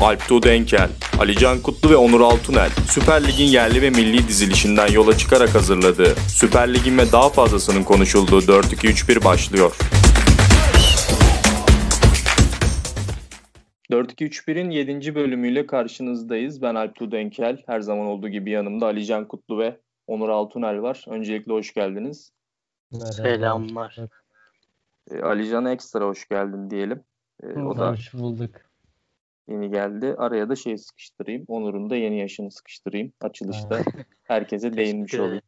Alptu Denkel, Alican Kutlu ve Onur Altunel, Süper Lig'in yerli ve milli dizilişinden yola çıkarak hazırladığı, Süper Lig'in ve daha fazlasının konuşulduğu 4-2-3-1 başlıyor. 4-2-3-1'in 7. bölümüyle karşınızdayız. Ben Alptu Denkel. Her zaman olduğu gibi yanımda Alican Kutlu ve Onur Altunel var. Öncelikle hoş geldiniz. Selamlar. E, Alican'a ekstra hoş geldin diyelim. E, o da hoş bulduk. Yeni geldi. Araya da şey sıkıştırayım. Onur'un da yeni yaşını sıkıştırayım. Açılışta herkese değinmiş olayım.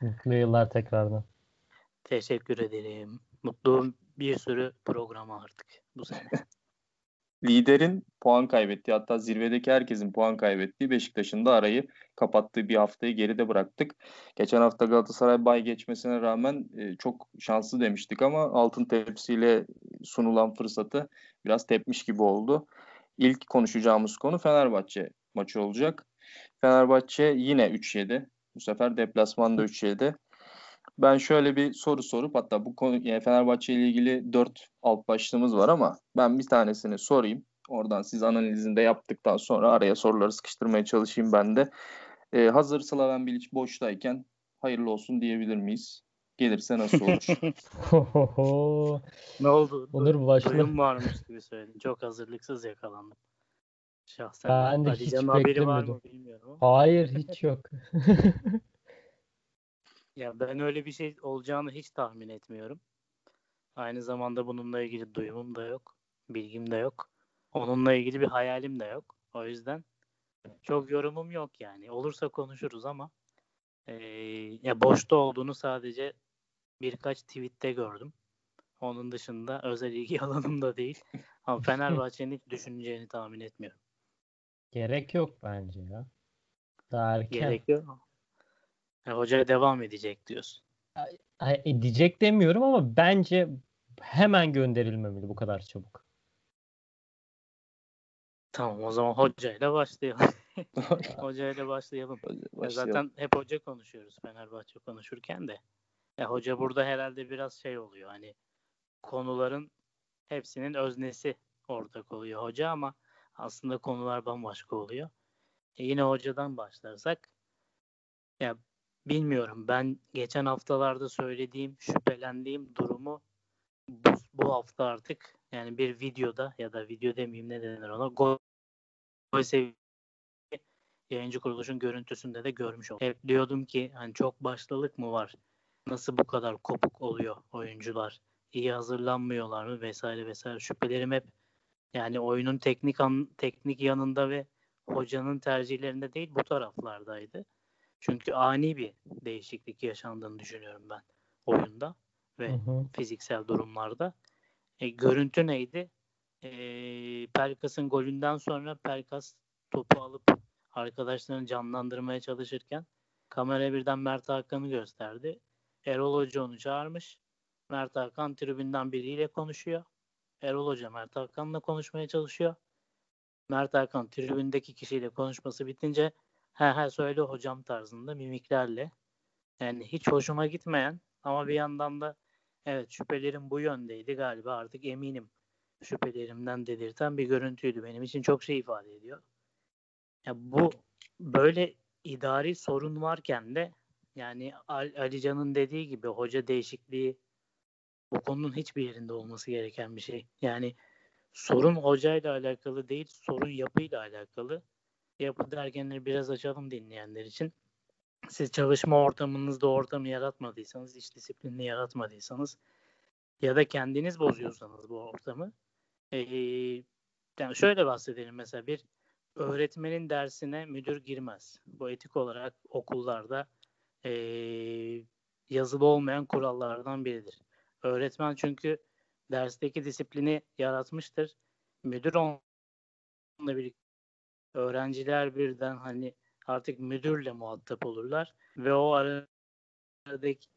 Mutlu yıllar tekrardan. Teşekkür ederim. Mutlu bir sürü programa artık bu sene. liderin puan kaybettiği hatta zirvedeki herkesin puan kaybettiği Beşiktaş'ın da arayı kapattığı bir haftayı geride bıraktık. Geçen hafta Galatasaray bay geçmesine rağmen e, çok şanslı demiştik ama altın tepsiyle sunulan fırsatı biraz tepmiş gibi oldu. İlk konuşacağımız konu Fenerbahçe maçı olacak. Fenerbahçe yine 3-7. Bu sefer deplasmanda 3-7. Ben şöyle bir soru sorup hatta bu konu yani Fenerbahçe ile ilgili dört alt başlığımız var ama ben bir tanesini sorayım. Oradan siz analizini de yaptıktan sonra araya soruları sıkıştırmaya çalışayım ben de. Ee, hazır Slaven Bilic boştayken hayırlı olsun diyebilir miyiz? Gelirse nasıl olur? ne oldu? Olur başla. Duyum varmış gibi söyledin. Çok hazırlıksız yakalandım. Şahsen ben de hiç haberi var mı bilmiyorum. Hayır hiç yok. Ya ben öyle bir şey olacağını hiç tahmin etmiyorum. Aynı zamanda bununla ilgili duyumum da yok, bilgim de yok. Onunla ilgili bir hayalim de yok. O yüzden çok yorumum yok yani. Olursa konuşuruz ama e, ya boşta olduğunu sadece birkaç tweette gördüm. Onun dışında özel ilgi alanım da değil. Ama Fenerbahçe'nin hiç düşüneceğini tahmin etmiyorum. Gerek yok bence ya. Daha erken. Gerek yok. Yani hoca devam edecek diyorsun. Edecek demiyorum ama bence hemen gönderilmemeli bu kadar çabuk. Tamam o zaman hocayla başlayalım. hocayla başlayalım. başlayalım. Zaten hep hoca konuşuyoruz Fenerbahçe konuşurken de. Ya hoca burada herhalde biraz şey oluyor hani konuların hepsinin öznesi ortak oluyor hoca ama aslında konular bambaşka oluyor. E yine hocadan başlarsak ya bilmiyorum. Ben geçen haftalarda söylediğim, şüphelendiğim durumu bu, bu hafta artık yani bir videoda ya da video demeyeyim ne denir ona gol, gol yayıncı kuruluşun görüntüsünde de görmüş oldum. Hep diyordum ki hani çok başlılık mı var? Nasıl bu kadar kopuk oluyor oyuncular? İyi hazırlanmıyorlar mı vesaire vesaire. Şüphelerim hep yani oyunun teknik an, teknik yanında ve hocanın tercihlerinde değil bu taraflardaydı. Çünkü ani bir değişiklik yaşandığını düşünüyorum ben oyunda ve hı hı. fiziksel durumlarda. E, görüntü neydi? E, Pelkas'ın golünden sonra Pelkas topu alıp arkadaşlarını canlandırmaya çalışırken kamera birden Mert Hakan'ı gösterdi. Erol Hoca onu çağırmış. Mert Hakan tribünden biriyle konuşuyor. Erol Hoca Mert Hakan'la konuşmaya çalışıyor. Mert Hakan tribündeki kişiyle konuşması bitince he he söyle hocam tarzında mimiklerle. Yani hiç hoşuma gitmeyen ama bir yandan da evet şüphelerim bu yöndeydi galiba artık eminim şüphelerimden dedirten bir görüntüydü. Benim için çok şey ifade ediyor. Ya bu böyle idari sorun varken de yani Ali Can'ın dediği gibi hoca değişikliği bu konunun hiçbir yerinde olması gereken bir şey. Yani sorun hocayla alakalı değil, sorun yapıyla alakalı yapı derkenleri biraz açalım dinleyenler için. Siz çalışma ortamınızda ortamı yaratmadıysanız, iş disiplinini yaratmadıysanız ya da kendiniz bozuyorsanız bu ortamı ee, yani şöyle bahsedelim mesela bir öğretmenin dersine müdür girmez. Bu etik olarak okullarda e, yazılı olmayan kurallardan biridir. Öğretmen çünkü dersteki disiplini yaratmıştır. Müdür onunla birlikte öğrenciler birden hani artık müdürle muhatap olurlar ve o aradaki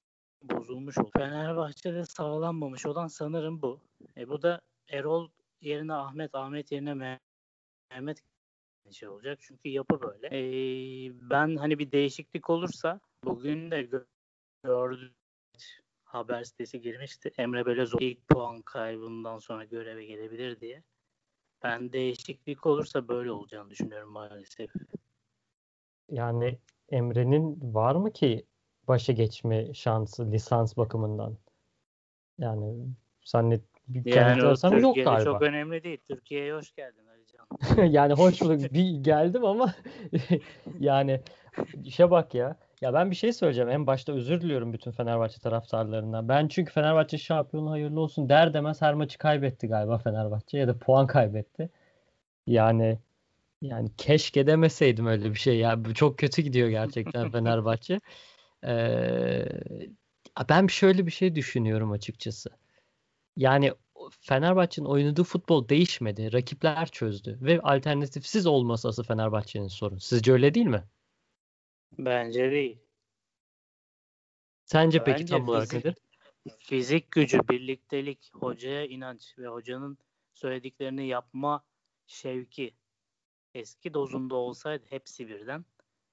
bozulmuş olur. Fenerbahçe'de sağlanmamış olan sanırım bu. E bu da Erol yerine Ahmet, Ahmet yerine Mehmet şey olacak. Çünkü yapı böyle. E, ben hani bir değişiklik olursa bugün de gördüm haber sitesi girmişti. Emre Belözoğlu ilk puan kaybından sonra göreve gelebilir diye. Ben değişiklik olursa böyle olacağını düşünüyorum maalesef. Yani Emre'nin var mı ki başa geçme şansı lisans bakımından? Yani zannet yani o Türkiye'de yok galiba. çok önemli değil. Türkiye'ye hoş geldin Alican. yani hoş bulduk. Bir geldim ama yani işe bak ya. Ya ben bir şey söyleyeceğim. En başta özür diliyorum bütün Fenerbahçe taraftarlarından. Ben çünkü Fenerbahçe şampiyonu hayırlı olsun der demez her maçı kaybetti galiba Fenerbahçe ya da puan kaybetti. Yani yani keşke demeseydim öyle bir şey ya. Çok kötü gidiyor gerçekten Fenerbahçe. Ee, ben şöyle bir şey düşünüyorum açıkçası. Yani Fenerbahçe'nin oynadığı futbol değişmedi. Rakipler çözdü. Ve alternatifsiz olması asıl Fenerbahçe'nin sorun. Sizce öyle değil mi? Bence değil. Sence Bence peki tam olarak nedir? Fizik gücü, birliktelik, hocaya inanç ve hocanın söylediklerini yapma şevki eski dozunda olsaydı hepsi birden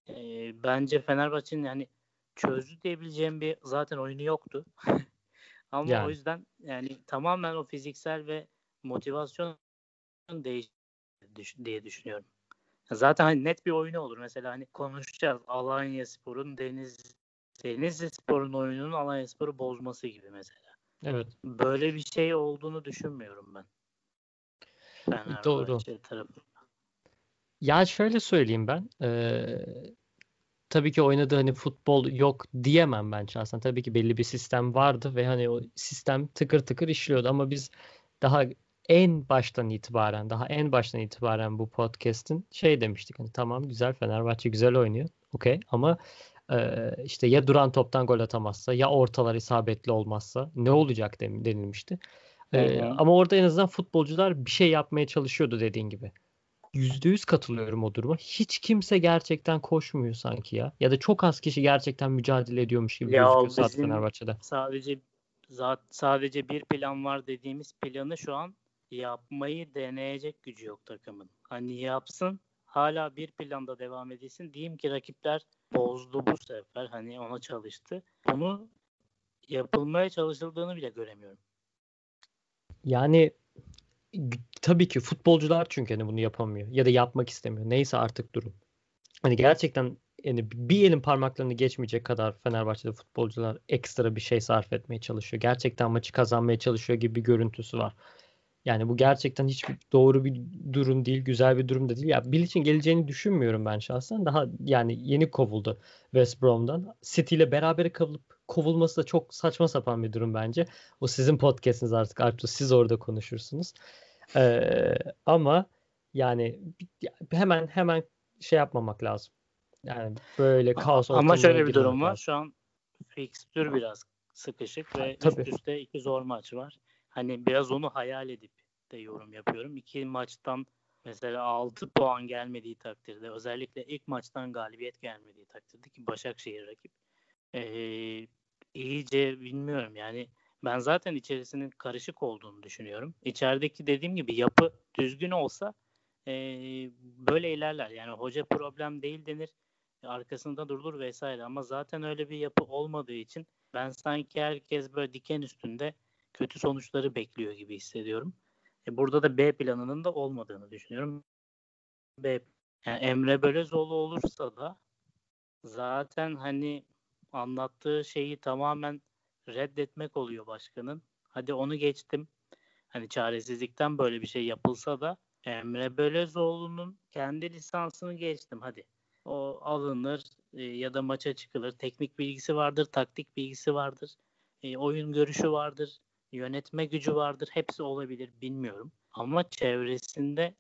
e, bence Fenerbahçe'nin yani çözdü diyebileceğim bir zaten oyunu yoktu. Ama yani. o yüzden yani tamamen o fiziksel ve motivasyon değiş diye düşünüyorum. Zaten hani net bir oyunu olur. Mesela hani konuşacağız Alanya Spor'un Deniz Denizli Spor'un oyununun Alanya Spor'u bozması gibi mesela. Evet. Böyle bir şey olduğunu düşünmüyorum ben. Fenerbahçe Doğru. Tarafında. Ya şöyle söyleyeyim ben. Ee, tabii ki oynadığı hani futbol yok diyemem ben şahsen. Tabii ki belli bir sistem vardı ve hani o sistem tıkır tıkır işliyordu ama biz daha en baştan itibaren daha en baştan itibaren bu podcast'in şey demiştik hani tamam güzel Fenerbahçe güzel oynuyor. Okey ama e, işte ya duran toptan gol atamazsa ya ortalar isabetli olmazsa ne olacak denilmişti. E, ama orada en azından futbolcular bir şey yapmaya çalışıyordu dediğin gibi. %100 katılıyorum o duruma. Hiç kimse gerçekten koşmuyor sanki ya. Ya da çok az kişi gerçekten mücadele ediyormuş gibi ya gözüküyor saat Fenerbahçe'de. Sadece sadece bir plan var dediğimiz planı şu an yapmayı deneyecek gücü yok takımın. Hani yapsın hala bir planda devam edilsin. Diyeyim ki rakipler bozdu bu sefer. Hani ona çalıştı. Bunu yapılmaya çalışıldığını bile göremiyorum. Yani tabii ki futbolcular çünkü hani bunu yapamıyor ya da yapmak istemiyor. Neyse artık durum. Hani gerçekten yani bir elin parmaklarını geçmeyecek kadar Fenerbahçe'de futbolcular ekstra bir şey sarf etmeye çalışıyor. Gerçekten maçı kazanmaya çalışıyor gibi bir görüntüsü var. Yani bu gerçekten hiç doğru bir durum değil, güzel bir durum da değil. Ya Bilic'in geleceğini düşünmüyorum ben şahsen. Daha yani yeni kovuldu West Brom'dan. City ile beraber kovulup kovulması da çok saçma sapan bir durum bence. O sizin podcast'iniz artık Artu siz orada konuşursunuz. Ee, ama yani hemen hemen şey yapmamak lazım. Yani böyle kaos Ama şöyle bir durum var. Lazım. Şu an fikstür biraz sıkışık ve Tabii. üst üste iki zor maç var hani biraz onu hayal edip de yorum yapıyorum. İki maçtan mesela 6 puan gelmediği takdirde özellikle ilk maçtan galibiyet gelmediği takdirde ki Başakşehir rakip ee, iyice bilmiyorum yani ben zaten içerisinin karışık olduğunu düşünüyorum. İçerideki dediğim gibi yapı düzgün olsa e, böyle ilerler. Yani hoca problem değil denir. Arkasında durulur vesaire ama zaten öyle bir yapı olmadığı için ben sanki herkes böyle diken üstünde kötü sonuçları bekliyor gibi hissediyorum. E, burada da B planının da olmadığını düşünüyorum. B yani Emre Belözoğlu olursa da zaten hani anlattığı şeyi tamamen reddetmek oluyor başkanın. Hadi onu geçtim. Hani çaresizlikten böyle bir şey yapılsa da Emre Belözoğlu'nun kendi lisansını geçtim hadi. O alınır e, ya da maça çıkılır. Teknik bilgisi vardır, taktik bilgisi vardır. E, oyun görüşü vardır yönetme gücü vardır. Hepsi olabilir bilmiyorum. Ama çevresinde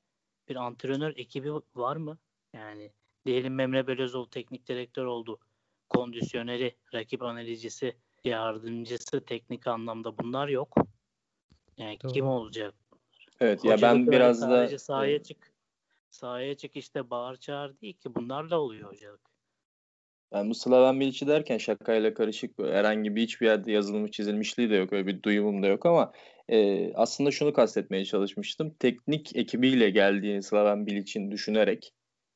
bir antrenör ekibi var mı? Yani diyelim Emre Belözoğlu teknik direktör oldu. Kondisyoneri, rakip analizcisi, yardımcısı teknik anlamda bunlar yok. Yani Doğru. kim olacak? Evet Hocalık ya ben biraz da sahaya çık. Sahaya çık işte bağır çağır değil ki bunlarla oluyor hocalık. Ben bu Slaven Bilic'i derken şakayla karışık herhangi bir hiçbir yerde yazılmış çizilmişliği de yok. Öyle bir duyumum da yok ama e, aslında şunu kastetmeye çalışmıştım. Teknik ekibiyle geldiğini Slaven Bilic'in düşünerek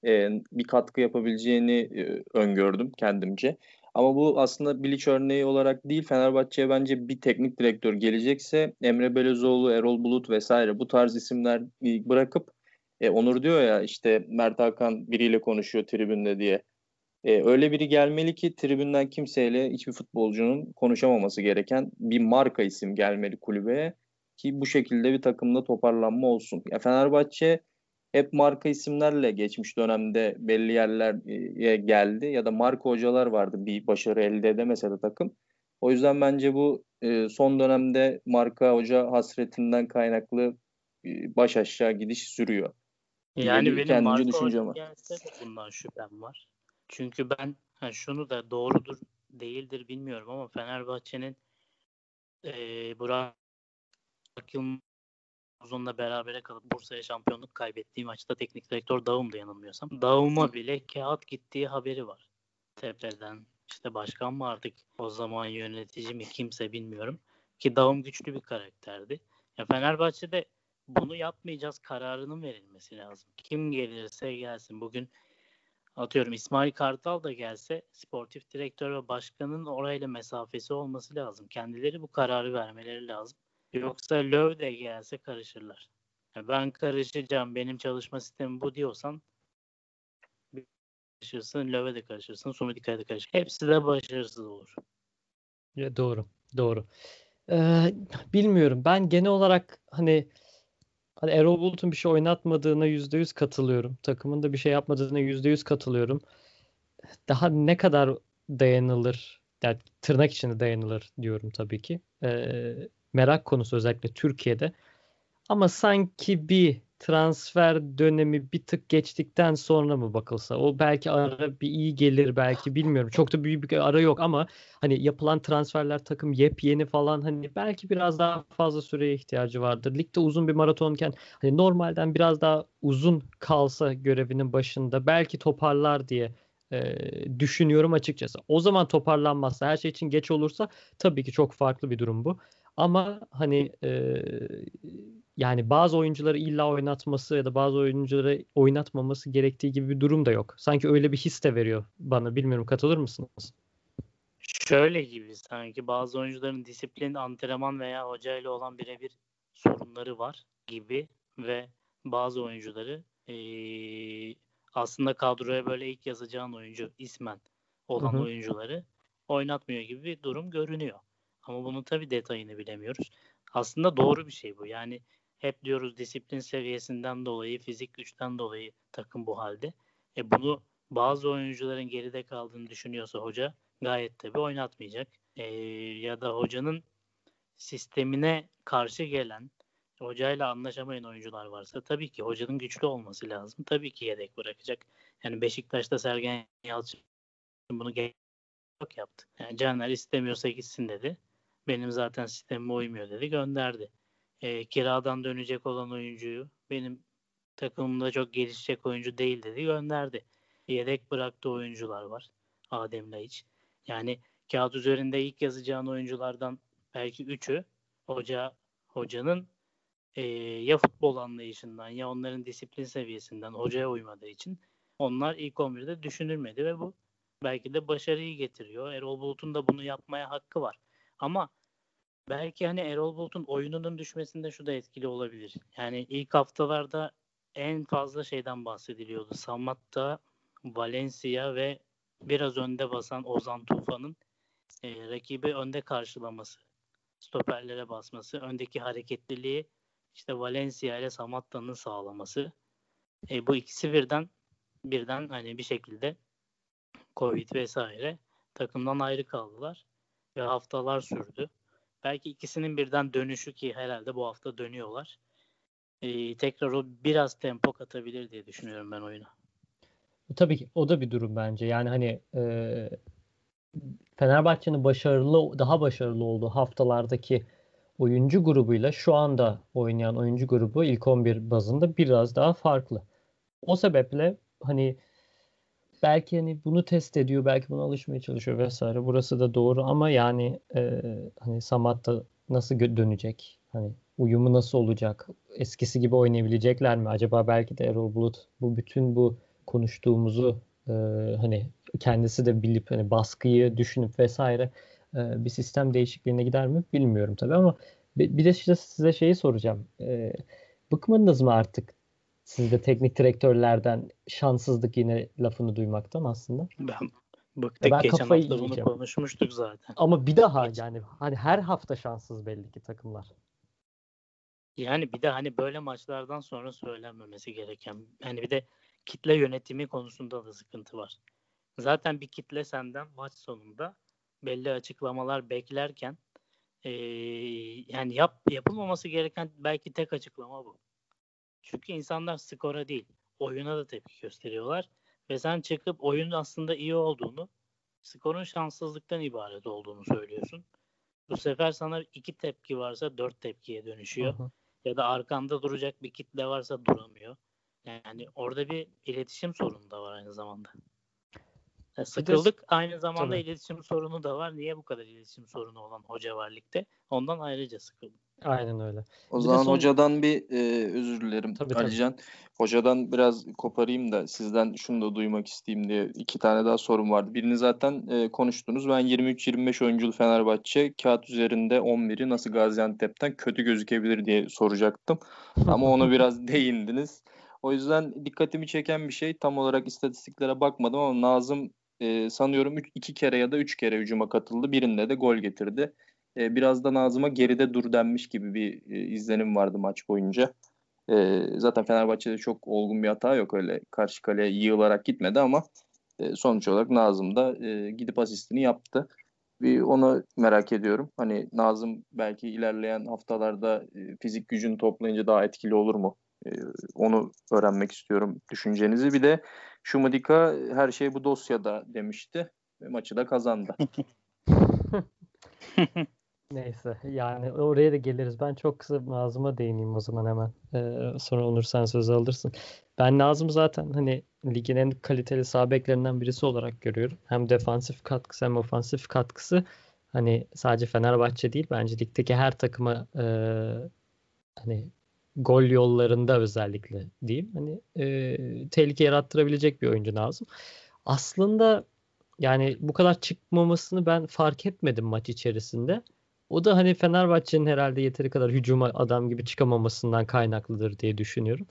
e, bir katkı yapabileceğini e, öngördüm kendimce. Ama bu aslında Bilic örneği olarak değil Fenerbahçe'ye bence bir teknik direktör gelecekse Emre Belözoğlu, Erol Bulut vesaire bu tarz isimler bırakıp e, Onur diyor ya işte Mert Hakan biriyle konuşuyor tribünde diye. E, öyle biri gelmeli ki tribünden kimseyle hiçbir futbolcunun konuşamaması gereken bir marka isim gelmeli kulübeye ki bu şekilde bir takımda toparlanma olsun. Ya Fenerbahçe hep marka isimlerle geçmiş dönemde belli yerlere geldi ya da marka hocalar vardı bir başarı elde edemese de takım. O yüzden bence bu e, son dönemde marka hoca hasretinden kaynaklı e, baş aşağı gidiş sürüyor. Yani benim kendince marka düşüncem var. Gelse de bundan şüphem var. Çünkü ben ha şunu da doğrudur değildir bilmiyorum ama Fenerbahçe'nin e, Burak Yılmaz'la berabere kalıp Bursa'ya şampiyonluk kaybettiği maçta teknik direktör Davum'da yanılmıyorsam. Davum'a bile kağıt gittiği haberi var. Tepeden işte başkan mı artık o zaman yönetici mi kimse bilmiyorum. Ki Davum güçlü bir karakterdi. Ya Fenerbahçe'de bunu yapmayacağız kararının verilmesi lazım. Kim gelirse gelsin. Bugün atıyorum İsmail Kartal da gelse sportif direktör ve başkanın orayla mesafesi olması lazım. Kendileri bu kararı vermeleri lazım. Yoksa Löw de gelse karışırlar. Yani ben karışacağım benim çalışma sistemim bu diyorsan karışırsın, Löw'e de karışırsın, Sumidika'ya da karışırsın. Hepsi de başarısız olur. Ya doğru, doğru. Ee, bilmiyorum. Ben genel olarak hani hani Erol Bulut'un bir şey oynatmadığına yüzde yüz katılıyorum. Takımın da bir şey yapmadığına yüzde yüz katılıyorum. Daha ne kadar dayanılır, yani tırnak içinde dayanılır diyorum tabii ki. Ee, merak konusu özellikle Türkiye'de. Ama sanki bir transfer dönemi bir tık geçtikten sonra mı bakılsa o belki ara bir iyi gelir belki bilmiyorum. Çok da büyük bir ara yok ama hani yapılan transferler takım yepyeni falan hani belki biraz daha fazla süreye ihtiyacı vardır. Ligde uzun bir maratonken hani normalden biraz daha uzun kalsa görevinin başında belki toparlar diye e, düşünüyorum açıkçası. O zaman toparlanmazsa her şey için geç olursa tabii ki çok farklı bir durum bu. Ama hani e, yani bazı oyuncuları illa oynatması ya da bazı oyuncuları oynatmaması gerektiği gibi bir durum da yok. Sanki öyle bir his de veriyor bana. Bilmiyorum katılır mısınız? Şöyle gibi sanki bazı oyuncuların disiplin, antrenman veya hocayla olan birebir sorunları var gibi ve bazı oyuncuları e, aslında kadroya böyle ilk yazacağın oyuncu ismen olan hı hı. oyuncuları oynatmıyor gibi bir durum görünüyor. Ama bunun tabii detayını bilemiyoruz. Aslında doğru bir şey bu. Yani hep diyoruz disiplin seviyesinden dolayı, fizik güçten dolayı takım bu halde. E bunu bazı oyuncuların geride kaldığını düşünüyorsa hoca gayet tabii oynatmayacak. E, ya da hocanın sistemine karşı gelen, hocayla anlaşamayan oyuncular varsa tabii ki hocanın güçlü olması lazım. Tabii ki yedek bırakacak. Yani Beşiktaş'ta Sergen Yalçın bunu çok yaptı. Yani Caner istemiyorsa gitsin dedi. Benim zaten sistemime uymuyor dedi. Gönderdi. E, kiradan dönecek olan oyuncuyu benim takımımda çok gelişecek oyuncu değil dedi. Gönderdi. Yedek bıraktığı oyuncular var. Adem Laiç. Yani kağıt üzerinde ilk yazacağın oyunculardan belki üçü hoca hocanın e, ya futbol anlayışından ya onların disiplin seviyesinden hocaya uymadığı için onlar ilk 11'de düşünülmedi ve bu belki de başarıyı getiriyor. Erol Bulut'un da bunu yapmaya hakkı var. Ama belki hani Erol Bulut'un oyununun düşmesinde şu da etkili olabilir. Yani ilk haftalarda en fazla şeyden bahsediliyordu. Samatta, Valencia ve biraz önde basan Ozan Tufan'ın e, rakibi önde karşılaması, stoperlere basması, öndeki hareketliliği işte Valencia ile Samatta'nın sağlaması. E, bu ikisi birden birden hani bir şekilde Covid vesaire takımdan ayrı kaldılar ve haftalar sürdü. Belki ikisinin birden dönüşü ki herhalde bu hafta dönüyorlar. Ee, tekrar o biraz tempo katabilir diye düşünüyorum ben oyuna. Tabii ki o da bir durum bence. Yani hani e, Fenerbahçe'nin başarılı daha başarılı olduğu haftalardaki oyuncu grubuyla şu anda oynayan oyuncu grubu ilk 11 bazında biraz daha farklı. O sebeple hani belki hani bunu test ediyor, belki buna alışmaya çalışıyor vesaire. Burası da doğru ama yani e, hani Samat da nasıl dönecek? Hani uyumu nasıl olacak? Eskisi gibi oynayabilecekler mi? Acaba belki de Erol Bulut bu bütün bu konuştuğumuzu e, hani kendisi de bilip hani baskıyı düşünüp vesaire e, bir sistem değişikliğine gider mi bilmiyorum tabii ama bir de işte size şeyi soracağım. E, bıkmadınız mı artık siz de teknik direktörlerden şanssızlık yine lafını duymaktan aslında? Ben bıktık ben geçen hafta bunu yiyeceğim. konuşmuştuk zaten. Ama bir daha yani hani her hafta şanssız belli ki takımlar. Yani bir de hani böyle maçlardan sonra söylenmemesi gereken hani bir de kitle yönetimi konusunda da sıkıntı var. Zaten bir kitle senden maç sonunda belli açıklamalar beklerken ee, yani yap yapılmaması gereken belki tek açıklama bu. Çünkü insanlar skora değil, oyuna da tepki gösteriyorlar ve sen çıkıp oyun aslında iyi olduğunu, skorun şanssızlıktan ibaret olduğunu söylüyorsun. Bu sefer sana iki tepki varsa dört tepkiye dönüşüyor. Hı. Ya da arkanda duracak bir kitle varsa duramıyor. Yani orada bir iletişim sorunu da var aynı zamanda. Yani sıkıldık. De, aynı zamanda tabii. iletişim sorunu da var. Niye bu kadar iletişim sorunu olan hoca var ligde? Ondan ayrıca sıkıldım. Aynen öyle. O bir zaman son... hocadan bir e, özür dilerim tabii, Alican. Tabii. Hocadan biraz koparayım da sizden şunu da duymak isteyeyim diye iki tane daha sorum vardı. Birini zaten e, konuştunuz. Ben 23-25 oyunculu Fenerbahçe kağıt üzerinde 11'i nasıl Gaziantep'ten kötü gözükebilir diye soracaktım. Ama onu biraz değindiniz. O yüzden dikkatimi çeken bir şey tam olarak istatistiklere bakmadım ama Nazım e, sanıyorum üç, iki kere ya da üç kere hücuma katıldı. Birinde de gol getirdi. E, biraz da Nazım'a geride dur denmiş gibi bir e, izlenim vardı maç boyunca. E, zaten Fenerbahçe'de çok olgun bir hata yok öyle karşı kaleye yığılarak gitmedi ama e, sonuç olarak Nazım da e, gidip asistini yaptı. Bir onu merak ediyorum. Hani Nazım belki ilerleyen haftalarda e, fizik gücünü toplayınca daha etkili olur mu? E, onu öğrenmek istiyorum düşüncenizi. Bir de Şumudika her şey bu dosyada demişti ve maçı da kazandı. Neyse yani oraya da geliriz. Ben çok kısa Nazım'a değineyim o zaman hemen. Ee, sonra Onur sen söz alırsın. Ben Nazım zaten hani ligin en kaliteli sağ beklerinden birisi olarak görüyorum. Hem defansif katkısı hem ofansif katkısı hani sadece Fenerbahçe değil bence ligdeki her takıma e, hani gol yollarında özellikle diyeyim. Hani e, tehlike yarattırabilecek bir oyuncu lazım. Aslında yani bu kadar çıkmamasını ben fark etmedim maç içerisinde. O da hani Fenerbahçe'nin herhalde yeteri kadar hücuma adam gibi çıkamamasından kaynaklıdır diye düşünüyorum.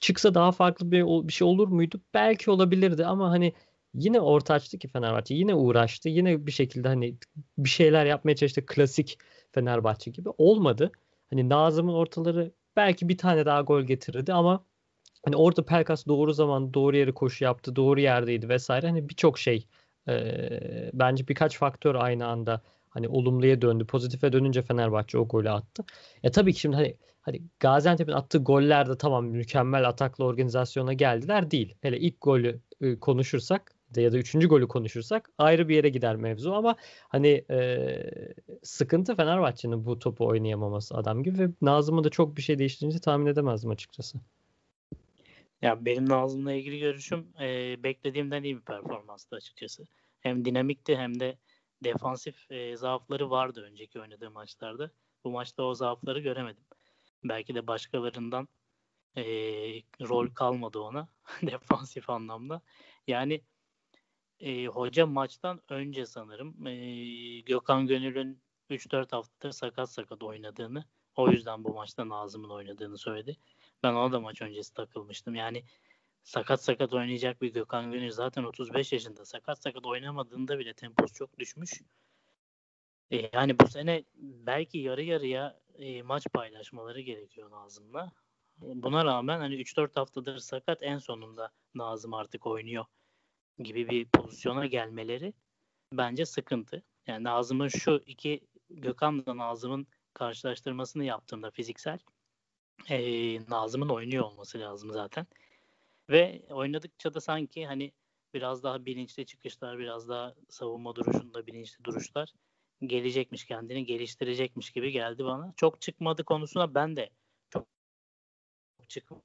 Çıksa daha farklı bir, bir şey olur muydu? Belki olabilirdi ama hani yine orta açtı ki Fenerbahçe. Yine uğraştı. Yine bir şekilde hani bir şeyler yapmaya çalıştı. Klasik Fenerbahçe gibi. Olmadı. Hani Nazım'ın ortaları belki bir tane daha gol getirirdi ama hani orada Pelkas doğru zaman doğru yere koşu yaptı. Doğru yerdeydi vesaire. Hani birçok şey e, bence birkaç faktör aynı anda hani olumluya döndü. Pozitife dönünce Fenerbahçe o golü attı. Ya tabii ki şimdi hani hani Gaziantep'in attığı goller de tamam mükemmel ataklı organizasyona geldiler değil. Hele ilk golü e, konuşursak ya da üçüncü golü konuşursak ayrı bir yere gider mevzu ama hani e, sıkıntı Fenerbahçe'nin bu topu oynayamaması adam gibi ve Nazım'ın da çok bir şey değiştirince tahmin edemezdim açıkçası. Ya benim Nazım'la ilgili görüşüm e, beklediğimden iyi bir performanstı açıkçası. Hem dinamikti hem de defansif e, zaafları vardı önceki oynadığı maçlarda. Bu maçta o zaafları göremedim. Belki de başkalarından e, rol kalmadı ona defansif anlamda. Yani e, hoca maçtan önce sanırım e, Gökhan Gönül'ün 3-4 haftadır sakat sakat oynadığını o yüzden bu maçta Nazım'ın oynadığını söyledi. Ben ona da maç öncesi takılmıştım. Yani sakat sakat oynayacak bir Gökhan Gönül zaten 35 yaşında. Sakat sakat oynamadığında bile temposu çok düşmüş. E, yani bu sene belki yarı yarıya e, maç paylaşmaları gerekiyor Nazım'la. Buna rağmen hani 3-4 haftadır sakat en sonunda Nazım artık oynuyor gibi bir pozisyona gelmeleri bence sıkıntı. Yani Nazım'ın şu iki Gökhan'la Nazım'ın karşılaştırmasını yaptığımda fiziksel e, Nazım'ın oynuyor olması lazım zaten. Ve oynadıkça da sanki hani biraz daha bilinçli çıkışlar, biraz daha savunma duruşunda bilinçli duruşlar gelecekmiş, kendini geliştirecekmiş gibi geldi bana. Çok çıkmadı konusuna ben de çok çıkmadım.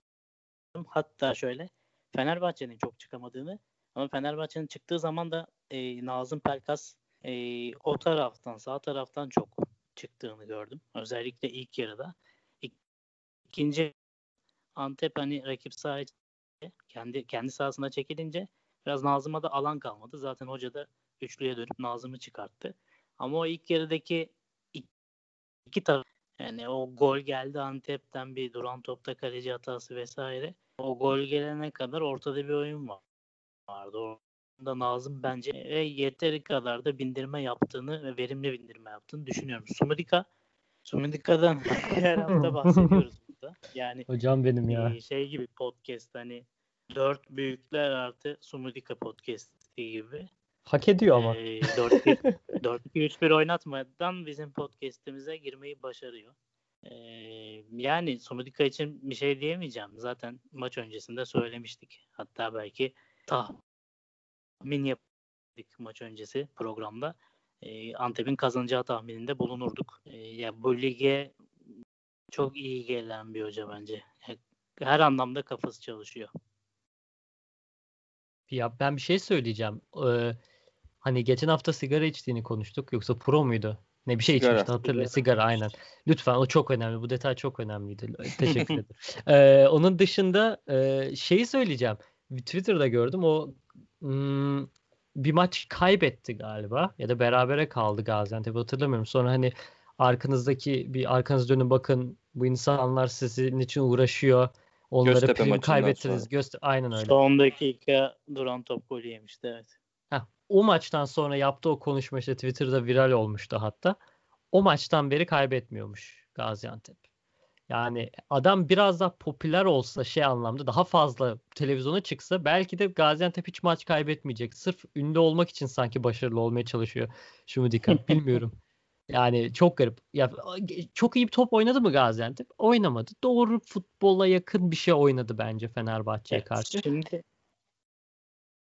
Hatta şöyle Fenerbahçe'nin çok çıkamadığını ama Fenerbahçe'nin çıktığı zaman da e, Nazım Pelkas e, o taraftan sağ taraftan çok çıktığını gördüm. Özellikle ilk yarıda. İk, ikinci Antep hani rakip sahaya kendi kendi sahasına çekilince Biraz Nazım'a da alan kalmadı. Zaten hoca da üçlüye dönüp Nazım'ı çıkarttı. Ama o ilk yarıdaki iki taraf yani o gol geldi Antep'ten bir duran topta kaleci hatası vesaire. O gol gelene kadar ortada bir oyun var. vardı. Orada Nazım bence ve yeteri kadar da bindirme yaptığını ve verimli bindirme yaptığını düşünüyorum. Sumudika Sumudika'dan her hafta bahsediyoruz burada. Yani Hocam benim ya. Şey gibi podcast hani dört büyükler artı Sumudika podcast gibi. Hak ediyor ama. E, 4-2-3-1 oynatmadan bizim podcast'imize girmeyi başarıyor. E, yani Sumudika için bir şey diyemeyeceğim. Zaten maç öncesinde söylemiştik. Hatta belki tahmin yaptık maç öncesi programda. E, Antep'in kazanacağı tahmininde bulunurduk. E, ya bu lige çok iyi gelen bir hoca bence. Her anlamda kafası çalışıyor. Ya ben bir şey söyleyeceğim. Ee, Hani geçen hafta sigara içtiğini konuştuk. Yoksa pro muydu? Ne bir şey sigara. içmişti hatırla. Sigara. sigara aynen. Lütfen o çok önemli. Bu detay çok önemliydi. Teşekkür ederim. Ee, onun dışında e, şeyi söyleyeceğim. Twitter'da gördüm. O hmm, bir maç kaybetti galiba. Ya da berabere kaldı Gaziantep hatırlamıyorum. Sonra hani arkanızdaki bir arkanız dönün bakın bu insanlar sizin için uğraşıyor. Onlara Göztepe prim kaybettiniz. Göster Aynen öyle. Son dakika duran top golü yemişti evet o maçtan sonra yaptığı o konuşma işte Twitter'da viral olmuştu hatta. O maçtan beri kaybetmiyormuş Gaziantep. Yani adam biraz daha popüler olsa şey anlamda daha fazla televizyona çıksa belki de Gaziantep hiç maç kaybetmeyecek. Sırf ünlü olmak için sanki başarılı olmaya çalışıyor Şumudika. Bilmiyorum. Yani çok garip. Ya çok iyi bir top oynadı mı Gaziantep? Oynamadı. Doğru futbola yakın bir şey oynadı bence Fenerbahçe'ye evet, karşı. Şimdi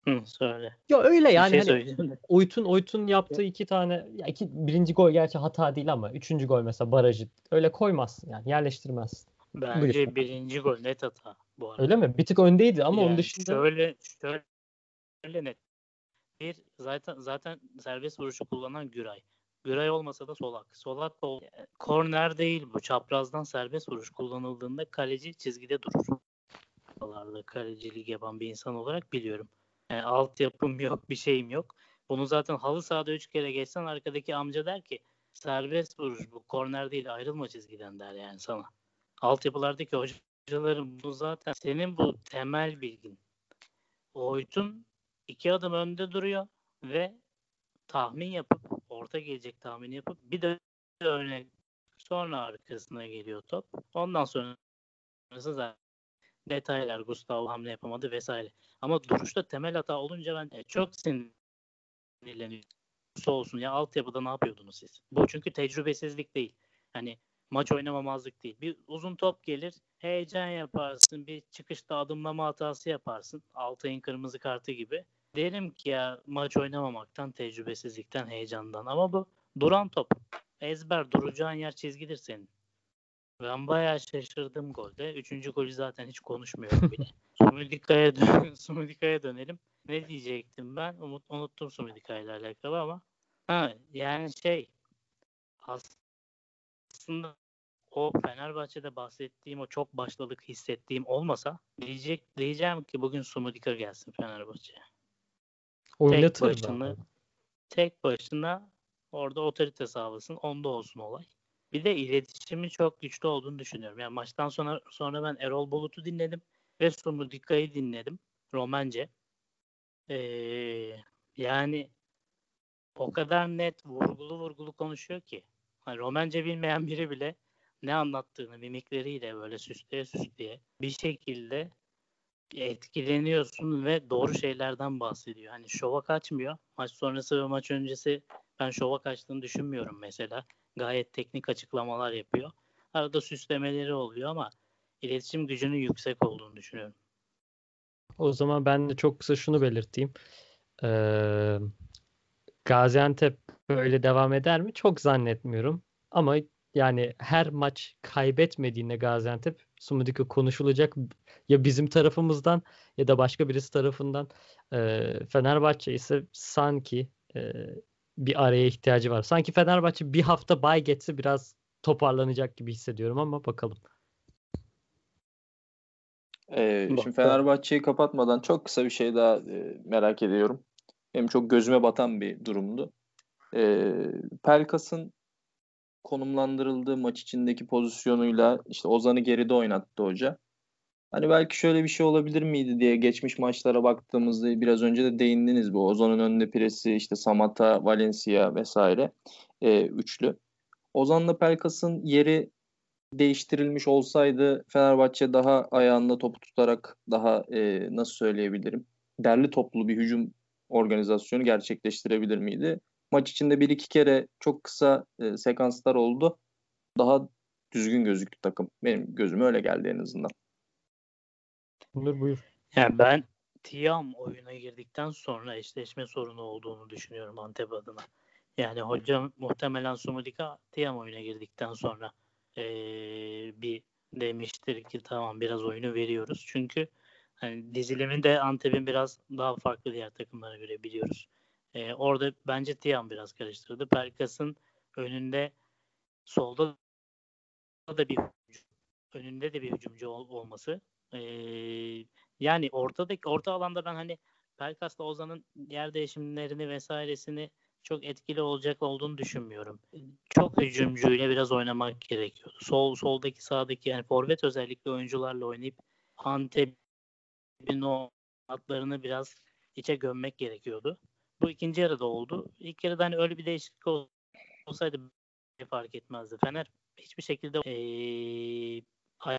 Hı, söyle. Ya öyle yani bir şey hani Oytun Oytun yaptığı iki tane ya iki, birinci gol gerçi hata değil ama üçüncü gol mesela barajı öyle koymazsın yani yerleştirmezsin. Bence Buyur. birinci gol net hata bu arada. Öyle mi? Bir tık öndeydi ama yani onun dışında şöyle şöyle net. Bir zaten zaten serbest vuruşu kullanan Güray. Güray olmasa da Solak. Solak ol korner değil bu. Çaprazdan serbest vuruş kullanıldığında kaleci çizgide durur. Kalecilik yapan bir insan olarak biliyorum. Yani altyapım yok, bir şeyim yok. Bunu zaten halı sahada üç kere geçsen arkadaki amca der ki serbest vuruş bu korner değil ayrılma çizgiden der yani sana. Altyapılardaki hocaların bu zaten senin bu temel bilgin. Oytun iki adım önde duruyor ve tahmin yapıp orta gelecek tahmini yapıp bir de öne sonra arkasına geliyor top. Ondan sonra zaten detaylar Gustavo hamle yapamadı vesaire. Ama duruşta temel hata olunca ben e, çok sinirleniyorum. olsun ya altyapıda ne yapıyordunuz siz? Bu çünkü tecrübesizlik değil. Hani maç oynamamazlık değil. Bir uzun top gelir, heyecan yaparsın, bir çıkışta adımlama hatası yaparsın. Altay'ın kırmızı kartı gibi. Derim ki ya maç oynamamaktan, tecrübesizlikten, heyecandan. Ama bu duran top. Ezber duracağın yer çizgidir senin. Ben bayağı şaşırdım golde. Üçüncü golü zaten hiç konuşmuyorum bile. Sumudika'ya dön Sumudika'ya dönelim. Ne diyecektim ben? Umut, unuttum Sumudika ile alakalı ama. Ha, yani şey aslında o Fenerbahçe'de bahsettiğim o çok başladık hissettiğim olmasa diyecek diyeceğim ki bugün Sumudika gelsin Fenerbahçe'ye. Tek başına, tek başına orada otorite sağlasın. Onda olsun olay. Bir de iletişimi çok güçlü olduğunu düşünüyorum. Yani maçtan sonra sonra ben Erol Bulut'u dinledim ve Sumudika'yı dinledim. Romence. Ee, yani o kadar net vurgulu vurgulu konuşuyor ki. Hani Romence bilmeyen biri bile ne anlattığını mimikleriyle böyle süsleye süsleye bir şekilde etkileniyorsun ve doğru şeylerden bahsediyor. Hani şova kaçmıyor. Maç sonrası ve maç öncesi ben şova kaçtığını düşünmüyorum mesela gayet teknik açıklamalar yapıyor. Arada süslemeleri oluyor ama iletişim gücünün yüksek olduğunu düşünüyorum. O zaman ben de çok kısa şunu belirteyim. Ee, Gaziantep böyle devam eder mi? Çok zannetmiyorum. Ama yani her maç kaybetmediğinde Gaziantep Sumudika konuşulacak ya bizim tarafımızdan ya da başka birisi tarafından e, Fenerbahçe ise sanki e, bir araya ihtiyacı var. Sanki Fenerbahçe bir hafta bay geçse biraz toparlanacak gibi hissediyorum ama bakalım. Ee, şimdi Fenerbahçe'yi kapatmadan çok kısa bir şey daha e, merak ediyorum. Benim çok gözüme batan bir durumdu. Ee, Pelkas'ın konumlandırıldığı maç içindeki pozisyonuyla işte Ozan'ı geride oynattı hoca. Hani belki şöyle bir şey olabilir miydi diye geçmiş maçlara baktığımızda biraz önce de değindiniz bu. Ozan'ın önünde presi işte Samata, Valencia vesaire e, üçlü. Ozan'la Pelkas'ın yeri değiştirilmiş olsaydı Fenerbahçe daha ayağında topu tutarak daha e, nasıl söyleyebilirim derli toplu bir hücum organizasyonu gerçekleştirebilir miydi? Maç içinde bir iki kere çok kısa e, sekanslar oldu. Daha düzgün gözüktü takım. Benim gözüme öyle geldi en azından. Buyur buyur. Yani ben Tiam oyuna girdikten sonra eşleşme sorunu olduğunu düşünüyorum Antep adına. Yani hocam muhtemelen Sumudika Tiam oyuna girdikten sonra ee, bir demiştir ki tamam biraz oyunu veriyoruz. Çünkü hani dizilimi de Antep'in biraz daha farklı diğer takımlara göre biliyoruz. Ee, orada bence Tiam biraz karıştırdı. Pelkas'ın önünde solda da bir önünde de bir hücumcu ol, olması ee, yani ortadaki orta alanda ben hani Pelkas'la Ozan'ın yer değişimlerini vesairesini çok etkili olacak olduğunu düşünmüyorum. Çok hücumcuyla biraz oynamak gerekiyordu. Sol soldaki sağdaki yani forvet özellikle oyuncularla oynayıp Antep'in o atlarını biraz içe gömmek gerekiyordu. Bu ikinci yarıda oldu. İlk yarıda hani öyle bir değişiklik olsaydı fark etmezdi. Fener hiçbir şekilde ee,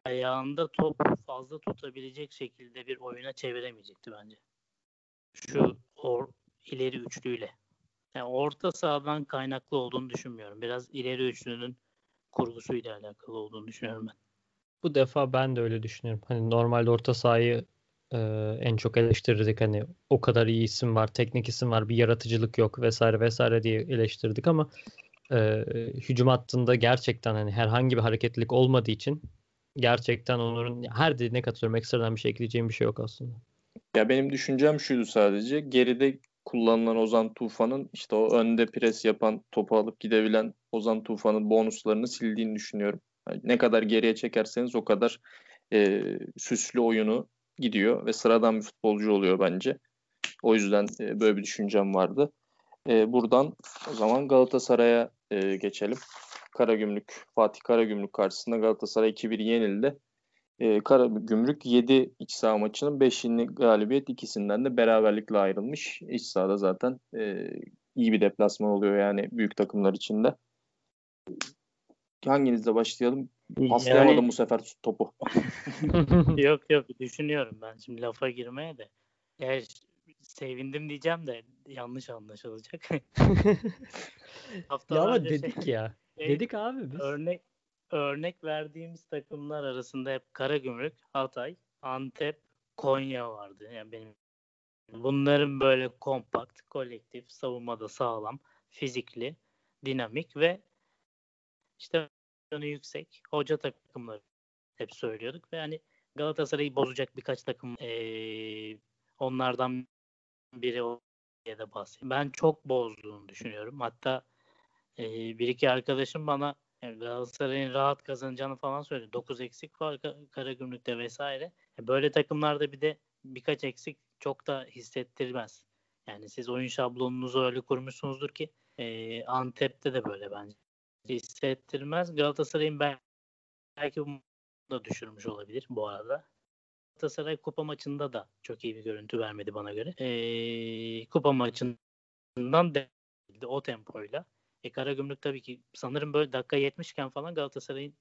ayağında top fazla tutabilecek şekilde bir oyuna çeviremeyecekti bence. Şu or, ileri üçlüyle. Yani orta sahadan kaynaklı olduğunu düşünmüyorum. Biraz ileri üçlünün kurgusuyla alakalı olduğunu düşünüyorum ben. Bu defa ben de öyle düşünüyorum. Hani normalde orta sahayı e, en çok eleştirirdik. Hani o kadar iyi isim var, teknik isim var, bir yaratıcılık yok vesaire vesaire diye eleştirdik ama e, hücum hattında gerçekten hani herhangi bir hareketlilik olmadığı için gerçekten onların her dediğine katılıyorum. Ekstradan bir şey ekleyeceğim bir şey yok aslında. Ya benim düşüncem şuydu sadece. Geride kullanılan Ozan Tufan'ın işte o önde pres yapan, topu alıp gidebilen Ozan Tufan'ın bonuslarını sildiğini düşünüyorum. Yani ne kadar geriye çekerseniz o kadar e, süslü oyunu gidiyor ve sıradan bir futbolcu oluyor bence. O yüzden e, böyle bir düşüncem vardı. E, buradan o zaman Galatasaray'a e, geçelim. Karagümrük, Fatih Karagümrük karşısında Galatasaray 2-1 yenildi. E, Karagümrük 7 iç saha maçının 5'ini galibiyet ikisinden de beraberlikle ayrılmış. İç sahada zaten e, iyi bir deplasman oluyor yani büyük takımlar içinde. Hanginizle başlayalım? Paslayamadım yani... bu sefer topu. yok yok düşünüyorum ben şimdi lafa girmeye de. Yani sevindim diyeceğim de yanlış anlaşılacak. ya ama dedik şey, ya. Şey, dedik abi biz. Örnek örnek verdiğimiz takımlar arasında hep Karagümrük, Hatay, Antep, Konya vardı. Yani benim bunların böyle kompakt, kolektif, savunmada sağlam, fizikli, dinamik ve işte yüksek hoca takımları hep söylüyorduk ve hani Galatasaray'ı bozacak birkaç takım ee, onlardan biri o diye de bahsedeyim. Ben çok bozduğunu düşünüyorum. Hatta e, bir iki arkadaşım bana Galatasaray'ın rahat kazanacağını falan söyledi. 9 eksik var Karagümrük'te vesaire. E, böyle takımlarda bir de birkaç eksik çok da hissettirmez. Yani siz oyun şablonunuzu öyle kurmuşsunuzdur ki e, Antep'te de böyle bence hissettirmez. Galatasaray'ın belki bunu da düşürmüş olabilir bu arada. Galatasaray kupa maçında da çok iyi bir görüntü vermedi bana göre. E, kupa maçından değildi o tempoyla. E Karagümrük tabii ki sanırım böyle dakika 70 iken falan Galatasaray'ın